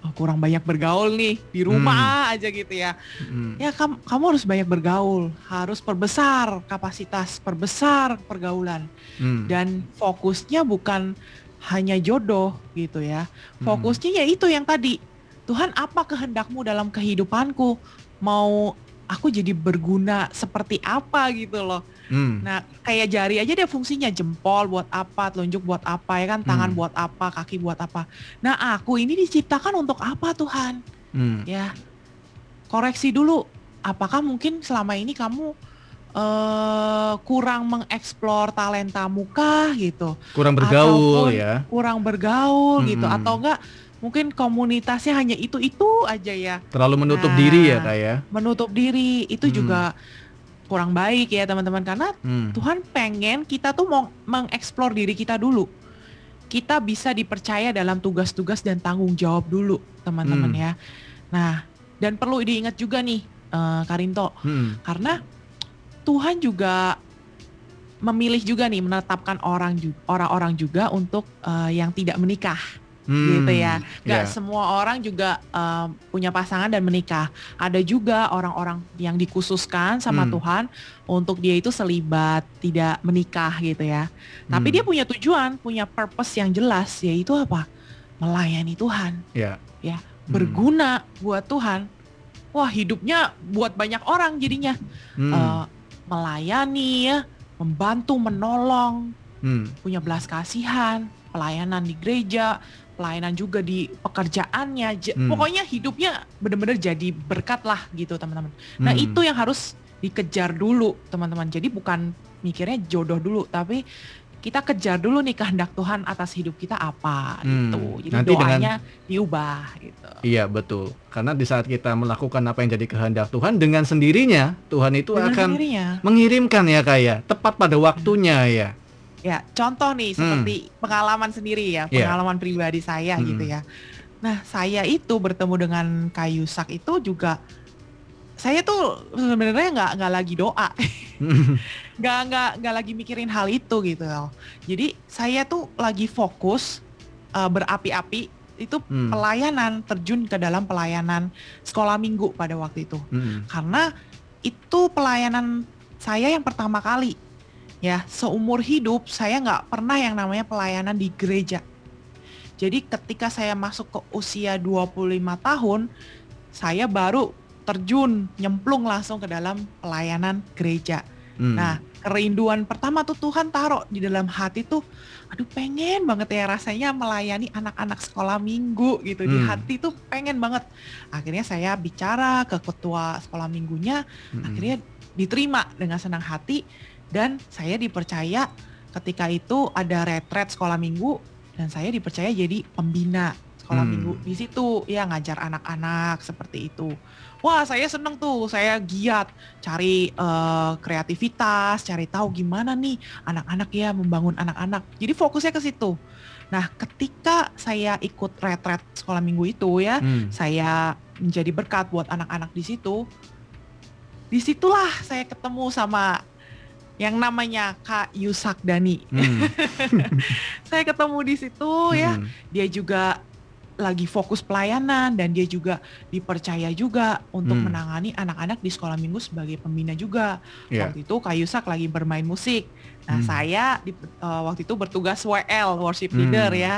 oh, kurang banyak bergaul nih di rumah aja gitu ya. hmm, Ya, kamu, kamu harus banyak bergaul, harus perbesar kapasitas, perbesar pergaulan. hmm, Dan fokusnya bukan hanya jodoh gitu ya. hmm, Fokusnya ya itu yang tadi. Tuhan, apa kehendakmu dalam kehidupanku? Mau aku jadi berguna seperti apa gitu loh. hmm, Nah, kayak jari aja dia fungsinya jempol buat apa, telunjuk buat apa ya kan, tangan Hmm. buat apa, kaki buat apa. Nah, aku ini diciptakan untuk apa Tuhan? hmm, Ya. Koreksi dulu. Apakah mungkin selama ini kamu eh kurang mengeksplor talentamu kah gitu? kurang bergaul Ataupun ya Kurang bergaul gitu Hmm. atau enggak mungkin komunitasnya hanya itu-itu aja ya. terlalu menutup Nah. diri ya kak ya Menutup diri itu Hmm. juga kurang baik ya teman-teman karena hmm, Tuhan pengen kita tuh mau mengeksplor diri kita dulu. Kita bisa dipercaya dalam tugas-tugas dan tanggung jawab dulu, teman-teman Hmm. ya. Nah, dan perlu diingat juga nih, eh, Karinto, hmm, karena Tuhan juga memilih juga nih menetapkan orang orang-orang juga untuk eh, yang tidak menikah hmm, gitu ya. Gak ya. semua orang juga eh, punya pasangan dan menikah. Ada juga orang-orang yang dikhususkan sama Hmm. Tuhan untuk dia itu selibat, tidak menikah gitu ya. Tapi Hmm. dia punya tujuan, punya purpose yang jelas yaitu apa? Melayani Tuhan, ya Ya, Hmm. berguna buat Tuhan. Wah, hidupnya buat banyak orang jadinya hmm, Eh, melayani ya, membantu, menolong, hmm, punya belas kasihan, pelayanan di gereja, pelayanan juga di pekerjaannya. Hmm. Pokoknya hidupnya benar-benar jadi berkat lah gitu teman-teman. Nah hmm. itu yang harus dikejar dulu teman-teman. Jadi bukan mikirnya jodoh dulu, tapi kita kejar dulu nih kehendak Tuhan atas hidup kita apa Hmm, gitu. Jadi nanti dengan- doanya diubah gitu. Iya betul. Karena di saat kita melakukan apa yang jadi kehendak Tuhan dengan sendirinya Tuhan itu Dengan akan sendirinya. mengirimkan ya kayak tepat pada waktunya ya. Ya, contoh nih seperti pengalaman sendiri ya, Hmm. Iya. pengalaman pribadi saya Hmm. gitu ya. Nah, saya itu bertemu dengan kayu sak itu juga saya tuh sebenarnya nggak nggak lagi doa, nggak nggak nggak lagi mikirin hal itu gitu loh. Jadi saya tuh lagi fokus uh, berapi-api itu Hmm. pelayanan terjun ke dalam pelayanan sekolah minggu pada waktu itu Hmm. karena itu pelayanan saya yang pertama kali ya seumur hidup saya nggak pernah yang namanya pelayanan di gereja jadi ketika saya masuk ke usia 25 tahun saya baru terjun nyemplung langsung ke dalam pelayanan gereja Hmm. nah kerinduan pertama tuh Tuhan taruh di dalam hati tuh aduh pengen banget ya rasanya melayani anak-anak sekolah minggu gitu di Hmm. hati tuh pengen banget akhirnya saya bicara ke ketua sekolah minggunya Mm-mm. akhirnya diterima dengan senang hati dan saya dipercaya ketika itu ada retret sekolah minggu dan saya dipercaya jadi pembina sekolah Hmm. minggu di situ ya ngajar anak-anak seperti itu wah saya seneng tuh saya giat cari eh, kreativitas cari tahu gimana nih anak-anak ya membangun anak-anak jadi fokusnya ke situ nah ketika saya ikut retret sekolah minggu itu ya Hmm. saya menjadi berkat buat anak-anak di situ. Di situlah saya ketemu sama yang namanya Kak Yusak Dani. Hmm. Saya ketemu di situ ya. Hmm. Dia juga lagi fokus pelayanan dan dia juga dipercaya juga untuk Hmm. menangani anak-anak di sekolah minggu sebagai pembina juga. Ya. Waktu itu Kak Yusak lagi bermain musik. Nah, Hmm. saya di, eh, waktu itu bertugas WL, worship leader Hmm. ya.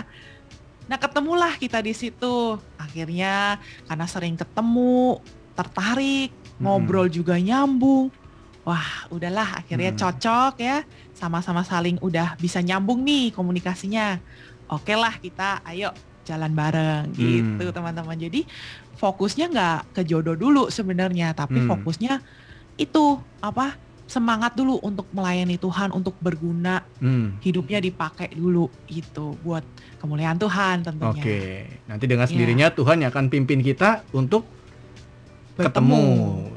Nah, ketemulah kita di situ. Akhirnya karena sering ketemu, tertarik, Hmm. ngobrol juga nyambung. Wah, udahlah akhirnya Hmm. cocok ya. Sama-sama saling udah bisa nyambung nih komunikasinya. Oke lah kita ayo jalan bareng gitu Hmm. teman-teman. Jadi fokusnya nggak ke jodoh dulu sebenarnya, tapi Hmm. fokusnya itu apa? Semangat dulu untuk melayani Tuhan, untuk berguna, Hmm. hidupnya dipakai dulu itu buat kemuliaan Tuhan tentunya. Oke, nanti dengan Iya. sendirinya Tuhan yang akan pimpin kita untuk ketemu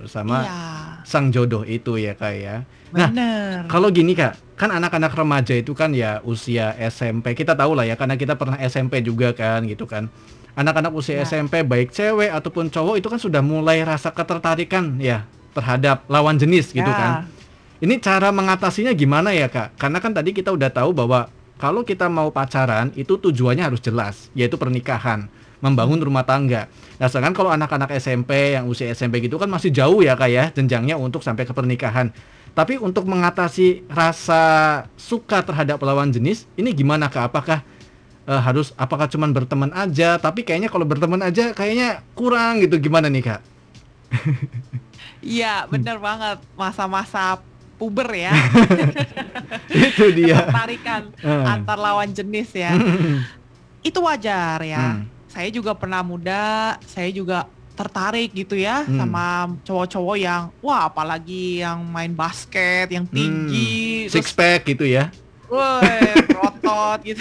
sama Iya, sang jodoh itu ya kak ya. Nah, bener. Kalau gini kak, kan anak-anak remaja itu kan ya usia SMP. Kita tahu lah ya, karena kita pernah SMP juga kan, gitu kan. Anak-anak usia Ya. SMP baik cewek ataupun cowok itu kan sudah mulai rasa ketertarikan ya terhadap lawan jenis gitu Ya, kan. Ini cara mengatasinya gimana ya kak? Karena kan tadi kita udah tahu bahwa kalau kita mau pacaran itu tujuannya harus jelas, yaitu pernikahan, membangun rumah tangga. Nah sedangkan kalau anak-anak SMP yang usia SMP gitu kan masih jauh ya kak ya jenjangnya untuk sampai ke pernikahan. Tapi untuk mengatasi rasa suka terhadap lawan jenis ini gimana kak? Apakah eh, harus apakah cuman berteman aja? Tapi kayaknya kalau berteman aja kayaknya kurang gitu gimana nih kak? Iya, bener banget. Masa-masa puber ya, Itu dia. ketertarikan Eh. antar lawan jenis ya. Itu wajar ya. Hmm. Saya juga pernah muda, saya juga tertarik gitu ya Hmm. sama cowok-cowok yang wah apalagi yang main basket yang tinggi Six terus pack gitu ya. woi rotot gitu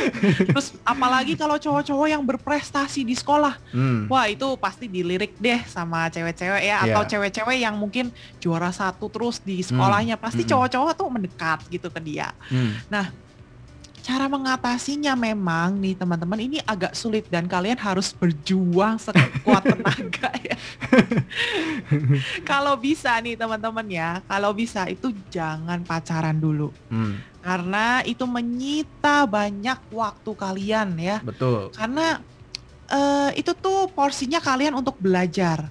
terus apalagi kalau cowok-cowok yang berprestasi di sekolah Hmm. Wah itu pasti dilirik deh sama cewek-cewek ya atau Iya. cewek-cewek yang mungkin juara satu terus di sekolahnya pasti Mm-mm. cowok-cowok tuh mendekat gitu ke dia. Hmm. Cara mengatasinya memang nih teman-teman ini agak sulit dan kalian harus berjuang sekuat tenaga ya. kalau bisa nih teman-teman ya, kalau bisa itu jangan pacaran dulu Hmm. karena itu menyita banyak waktu kalian ya Betul. karena eh, itu tuh porsinya kalian untuk belajar,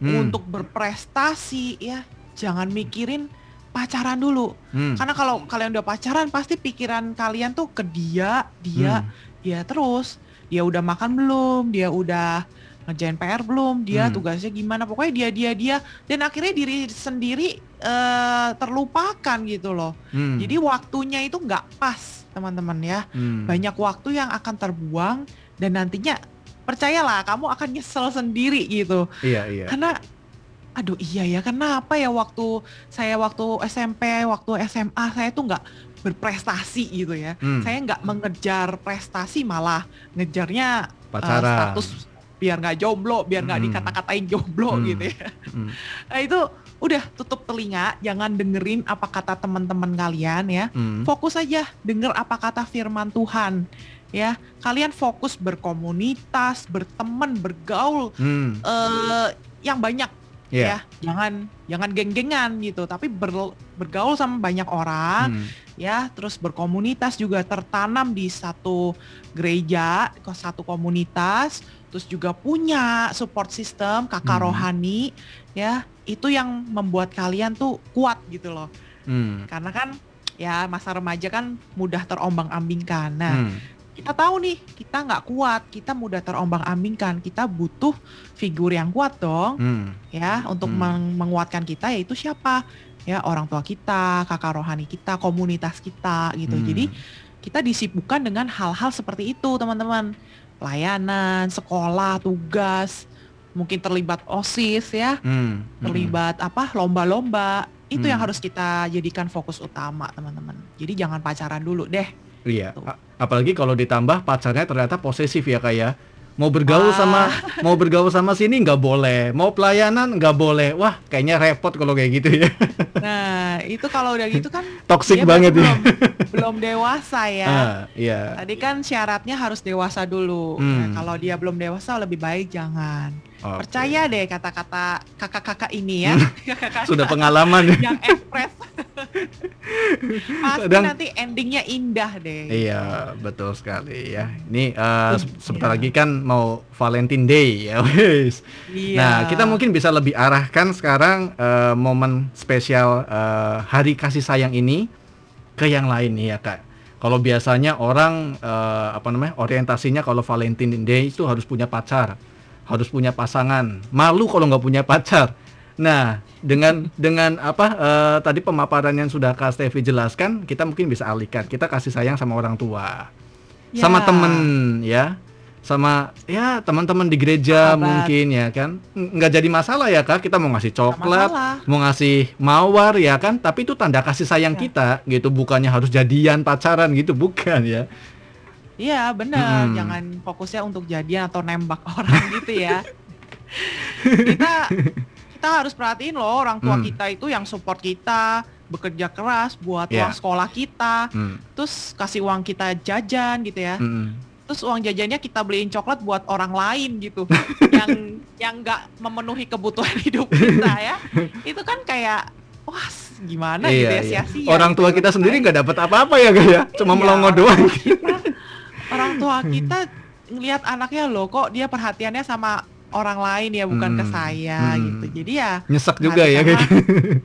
Hmm. untuk berprestasi ya. Jangan mikirin pacaran dulu. Hmm. Karena kalau kalian udah pacaran pasti pikiran kalian tuh ke dia, dia, Hmm. dia terus. Dia udah makan belum? Dia udah ngerjain PR belum? Dia Hmm. tugasnya gimana? Pokoknya dia dia dia dan akhirnya diri sendiri eh, terlupakan gitu loh. Hmm. Jadi waktunya itu nggak pas, teman-teman ya Hmm. banyak waktu yang akan terbuang dan nantinya percayalah kamu akan nyesel sendiri gitu Iya iya. karena aduh iya ya kenapa ya waktu saya waktu SMP waktu SMA saya tuh nggak berprestasi gitu ya Hmm. saya nggak mengejar prestasi malah ngejarnya Pacaran. status biar nggak jomblo biar nggak Hmm. dikata-katain jomblo Hmm. gitu ya Hmm. nah itu udah tutup telinga jangan dengerin apa kata teman-teman kalian ya Hmm. fokus aja denger apa kata firman Tuhan ya kalian fokus berkomunitas berteman bergaul Hmm. eh yang banyak Iya. ya jangan jangan geng-gengan gitu tapi ber- bergaul sama banyak orang Hmm. ya, terus berkomunitas juga tertanam di satu gereja, ke satu komunitas, terus juga punya support system, kakak Hmm. rohani, ya, itu yang membuat kalian tuh kuat gitu loh. Hmm. Karena kan ya masa remaja kan mudah terombang-ambingkan. Nah, Hmm. Kita tahu nih kita nggak kuat, kita mudah terombang-ambingkan, kita butuh figur yang kuat dong, Hmm. ya, untuk Hmm. meng- menguatkan kita yaitu siapa? Ya orang tua kita, kakak rohani kita, komunitas kita gitu. Hmm. Jadi kita disibukkan dengan hal-hal seperti itu teman-teman. Pelayanan, sekolah, tugas, mungkin terlibat osis ya, Hmm. terlibat apa lomba-lomba. Itu yang Hmm. harus kita jadikan fokus utama teman-teman. Jadi jangan pacaran dulu deh. Iya, Tuh. Apalagi kalau ditambah pacarnya ternyata posesif ya kayak mau bergaul Wah. sama mau bergaul sama sini nggak boleh, mau pelayanan nggak boleh. Wah, kayaknya repot kalau kayak gitu ya. Nah itu kalau udah gitu kan Toxic dia banget ya. belum, belum dewasa ya. Ah, iya. Tadi kan syaratnya harus dewasa dulu. Hmm. Nah, kalau dia belum dewasa lebih baik jangan. Oke. Percaya deh kata-kata kakak-kakak ini ya. Kakak-kakak Sudah pengalaman. yang ekspres. Pasti Kadang- nanti endingnya indah deh. Iya, betul sekali ya. Ini se- Iya. sebentar lagi kan mau Valentine Day ya, wes. Iya. Nah, kita mungkin bisa lebih arahkan sekarang eh, momen spesial eh, Hari Kasih Sayang ini ke yang lain nih ya, Kak. Kalau biasanya orang eh, apa namanya? orientasinya kalau Valentine Day itu harus punya pacar, harus punya pasangan. Malu kalau nggak punya pacar. Nah, dengan dengan apa eh, tadi pemaparan yang sudah Kak Stevi jelaskan, kita mungkin bisa alihkan. Kita kasih sayang sama orang tua, sama Ya. temen ya, sama ya teman-teman di gereja Sahabat. mungkin ya kan. Nggak jadi masalah ya Kak, kita mau ngasih coklat, mau ngasih mawar ya kan, tapi itu tanda kasih sayang Ya. kita gitu, bukannya harus jadian pacaran gitu, bukan ya. Iya benar, Mm-mm. jangan fokusnya untuk jadian atau nembak orang gitu ya. kita kita harus perhatiin loh orang tua Hmm. kita itu yang support kita, bekerja keras buat Iya. uang sekolah kita, Hmm, terus kasih uang kita jajan gitu ya. mm-mm. Terus uang jajannya kita beliin coklat buat orang lain gitu, yang yang nggak memenuhi kebutuhan hidup kita ya. Itu kan kayak wah gimana gitu ya sia-sia. Orang gitu tua ya. kita sendiri nggak dapat apa-apa ya Kak ya, cuma Iya, melongo doang. kita- orang tua kita ngelihat anaknya loh kok dia perhatiannya sama orang lain ya bukan ke Hmm, saya hmm. gitu. Jadi ya Nyesek juga ya kayak gitu.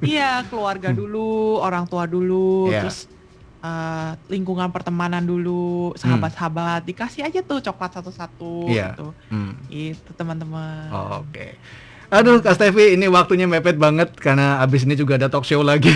iya keluarga dulu, orang tua dulu, Iya. terus eh, lingkungan pertemanan dulu, sahabat-sahabat dikasih aja tuh coklat satu-satu Iya. gitu. Hmm. Itu teman-teman. Oke. Aduh, Kak Stevi, ini waktunya mepet banget karena abis ini juga ada talk show lagi.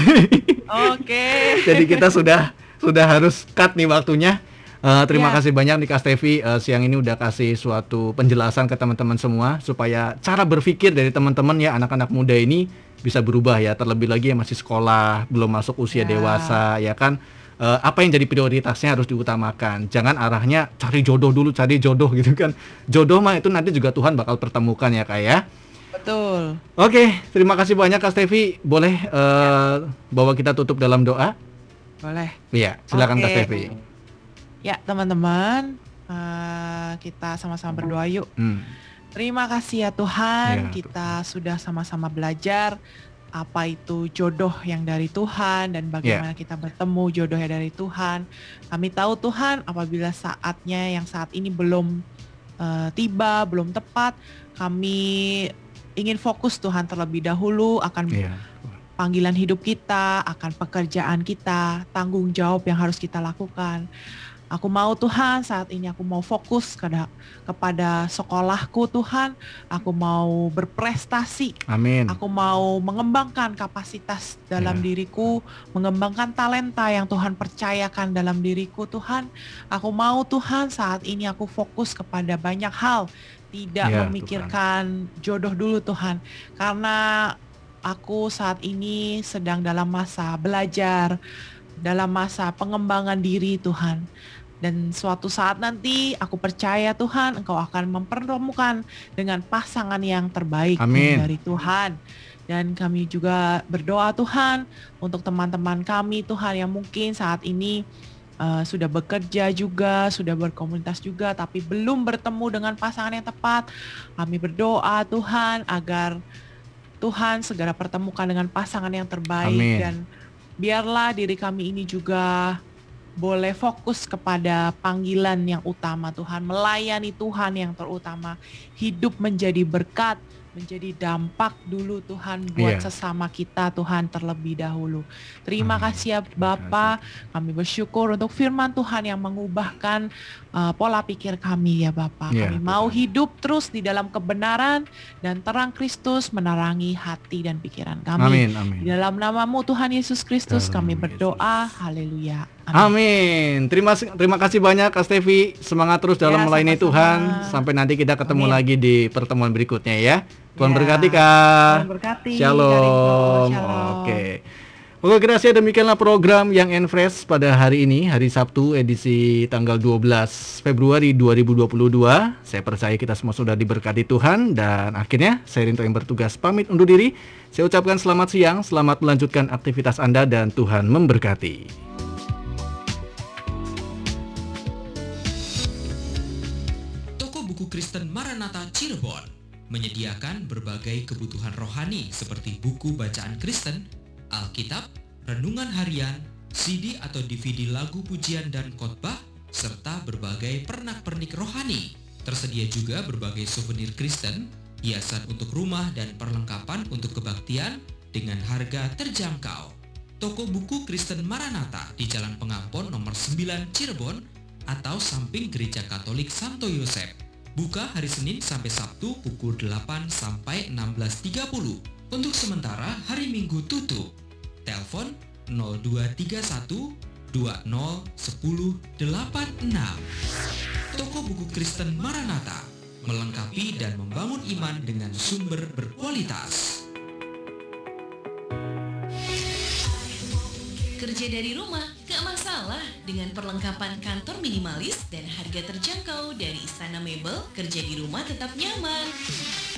Oke. Jadi kita sudah sudah harus cut nih waktunya. Eh, terima Ya. kasih banyak nih Kak Stevi eh, siang ini udah kasih suatu penjelasan ke teman-teman semua supaya cara berpikir dari teman-teman ya anak-anak muda ini bisa berubah ya terlebih lagi yang masih sekolah belum masuk usia Ya. dewasa ya kan Eh, apa yang jadi prioritasnya harus diutamakan jangan arahnya cari jodoh dulu cari jodoh gitu kan jodoh mah itu nanti juga Tuhan bakal pertemukan ya kak ya Betul. Oke, terima kasih banyak Kak Stevi. Boleh eh, bawa kita tutup dalam doa? Boleh. Iya, silakan Kak Oke. Stevi. Ya, teman-teman, eh, kita sama-sama berdoa yuk. Hmm. Terima kasih ya Tuhan, Ya, kita sudah sama-sama belajar apa itu jodoh yang dari Tuhan dan bagaimana kita bertemu jodohnya dari Tuhan. Kami tahu Tuhan, apabila saatnya yang saat ini belum eh, tiba, belum tepat, kami ingin fokus Tuhan terlebih dahulu akan Iya. panggilan hidup kita, akan pekerjaan kita, tanggung jawab yang harus kita lakukan. Aku mau Tuhan saat ini aku mau fokus kepada, kepada sekolahku Tuhan. Aku mau berprestasi. Amin. Aku mau mengembangkan kapasitas dalam Ya. diriku, mengembangkan talenta yang Tuhan percayakan dalam diriku Tuhan. Aku mau Tuhan saat ini aku fokus kepada banyak hal, tidak Ya, memikirkan jodoh dulu Tuhan. Karena aku saat ini sedang dalam masa belajar, dalam masa pengembangan diri Tuhan. Dan suatu saat nanti aku percaya Tuhan Engkau akan mempertemukan dengan pasangan yang terbaik Amin. dari Tuhan. Dan kami juga berdoa Tuhan untuk teman-teman kami Tuhan yang mungkin saat ini uh, sudah bekerja juga, sudah berkomunitas juga, tapi belum bertemu dengan pasangan yang tepat. Kami berdoa Tuhan agar Tuhan segera pertemukan dengan pasangan yang terbaik Amin. dan biarlah diri kami ini juga boleh fokus kepada panggilan yang utama Tuhan, melayani Tuhan yang terutama, hidup menjadi berkat, menjadi dampak dulu Tuhan buat yeah. sesama kita Tuhan terlebih dahulu. Terima Amin. kasih ya Bapa, kami bersyukur untuk firman Tuhan yang mengubahkan uh, pola pikir kami ya Bapa. Yeah, kami mau hidup terus di dalam kebenaran dan terang Kristus menerangi hati dan pikiran kami. Amin, amin. Di dalam namamu Tuhan Yesus Kristus kami berdoa. Haleluya. Amin. amin. Terima terima kasih banyak Kak Stevi. Semangat terus dalam ya, melayani Tuhan. Sampai nanti kita ketemu amin. lagi di pertemuan berikutnya ya. Tuhan ya. berkati Kak. Tuhan berkati. Shalom. Shalom. Oke. Oke, kira demikianlah program yang Enfresh pada hari ini, hari Sabtu edisi tanggal 12 Februari 2022. Saya percaya kita semua sudah diberkati Tuhan dan akhirnya saya Rinto yang bertugas pamit undur diri. Saya ucapkan selamat siang, selamat melanjutkan aktivitas Anda dan Tuhan memberkati. Toko buku Kristen Maranatha Cirebon menyediakan berbagai kebutuhan rohani seperti buku bacaan Kristen, Alkitab, renungan harian, CD atau DVD lagu pujian dan khotbah, serta berbagai pernak-pernik rohani. Tersedia juga berbagai souvenir Kristen, hiasan untuk rumah dan perlengkapan untuk kebaktian dengan harga terjangkau. Toko buku Kristen Maranatha di Jalan Pengampon nomor 9 Cirebon atau samping Gereja Katolik Santo Yosef. Buka hari Senin sampai Sabtu pukul 8 sampai 16.30. Untuk sementara hari Minggu tutup. Telepon 0231 20 10 86. Toko buku Kristen Maranatha melengkapi dan membangun iman dengan sumber berkualitas. Kerja dari rumah gak masalah dengan perlengkapan kantor minimalis dan harga terjangkau dari Istana Mebel, kerja di rumah tetap nyaman.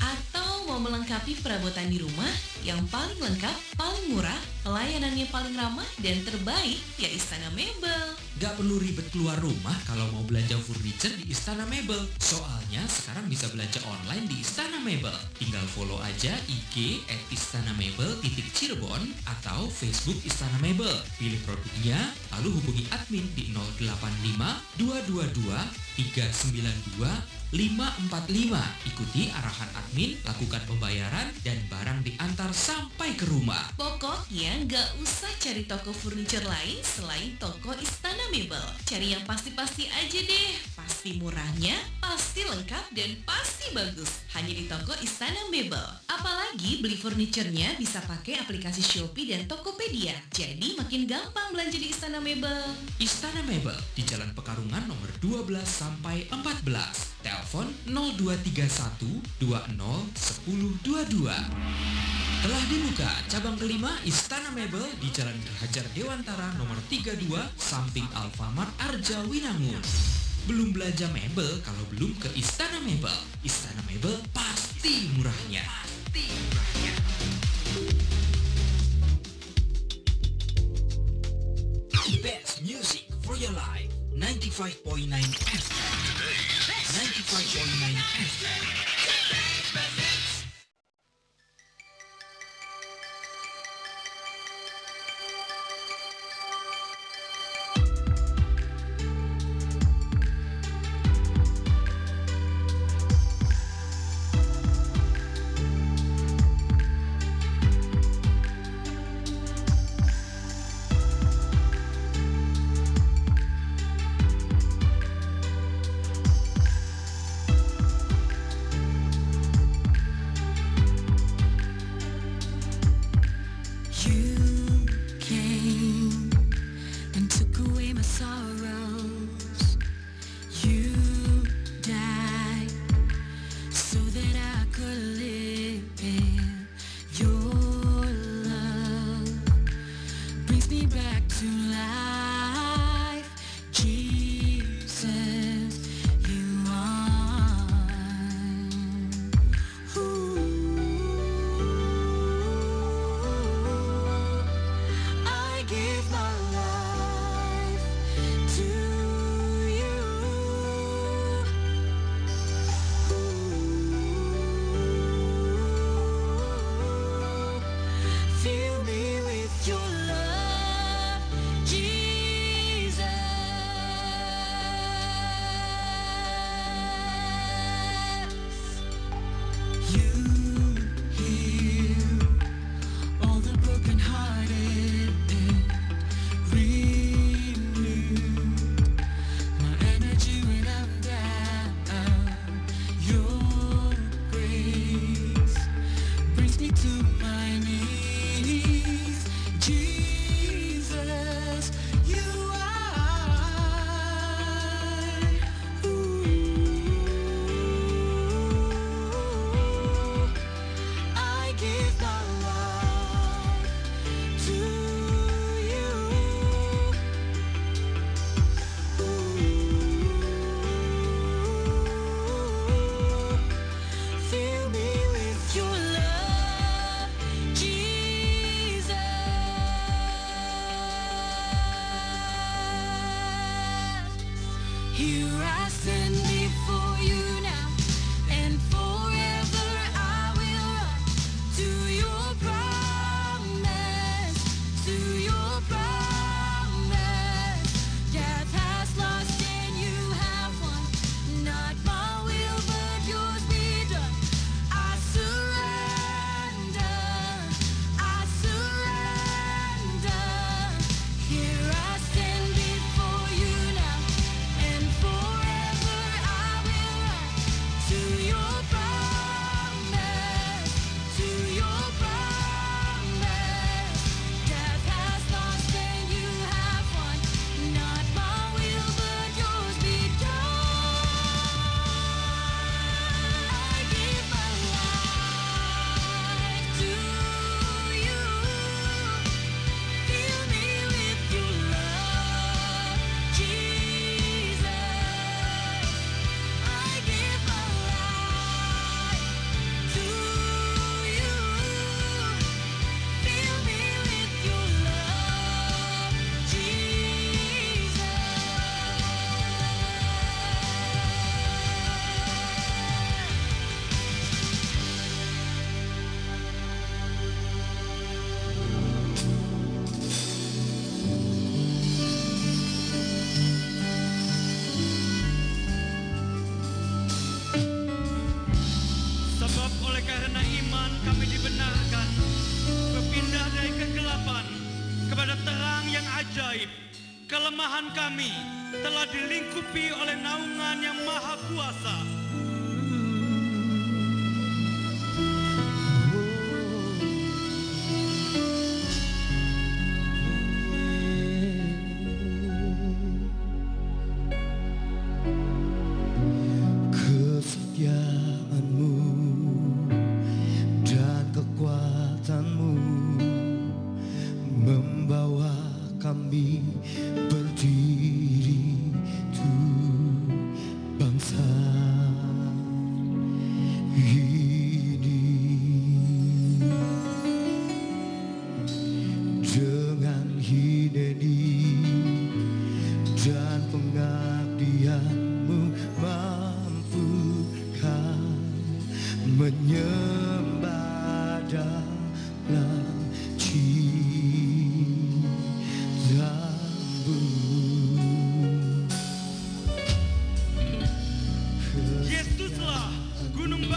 Atau mau melengkapi perabotan di rumah yang paling lengkap, paling murah, pelayanannya paling ramah dan terbaik ya Istana Mebel. Gak perlu ribet keluar rumah kalau mau belanja furniture di Istana Mebel. Soalnya sekarang bisa belanja online di Istana Mebel. Tinggal follow aja IG at Istana Mebel titik Cirebon atau Facebook Istana Mebel. Pilih produknya, lalu hubungi admin di 085 222 392 545. Ikuti arahan admin, lakukan pembayaran, dan barang diantar sampai ke rumah. Pokoknya nggak usah cari toko furniture lain selain toko Istana Mebel. Cari yang pasti-pasti aja deh. Pasti murahnya, pasti lengkap, dan pasti bagus. Hanya di toko Istana Mebel. Apalagi beli furniturnya bisa pakai aplikasi Shopee dan Tokopedia. Jadi makin gampang belanja di Istana Mebel. Istana Mebel di Jalan Pekarungan nomor 12 sampai 14. Telepon 0231 20 10 22. Telah dibuka cabang kelima Istana Mebel di Jalan Hajar Dewantara nomor 32 samping Alfamart Arja Winangun. Belum belanja mebel kalau belum ke Istana Mebel. Istana Mebel pasti murahnya. Pasti murahnya. Best music for your life. 95.9 FM. 95.9 FM. you.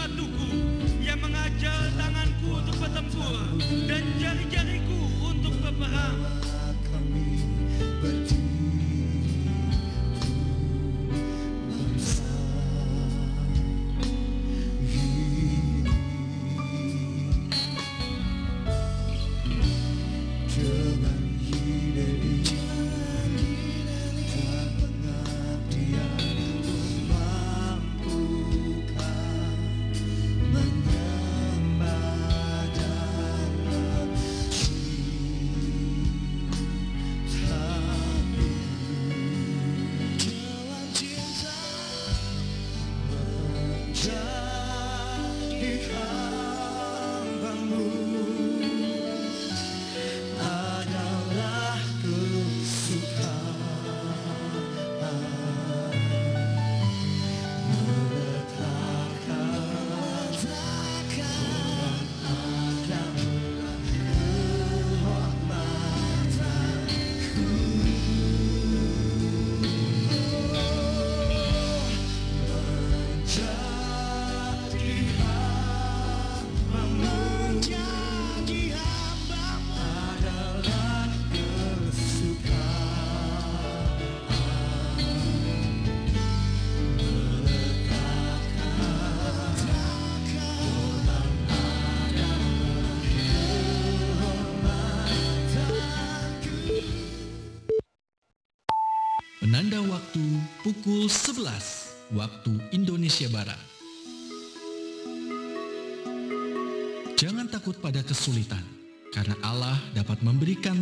batuku yang mengajal tanganku untuk bertempur dan jari-jariku untuk berperang. waktu Indonesia Barat. Jangan takut pada kesulitan, karena Allah dapat memberikan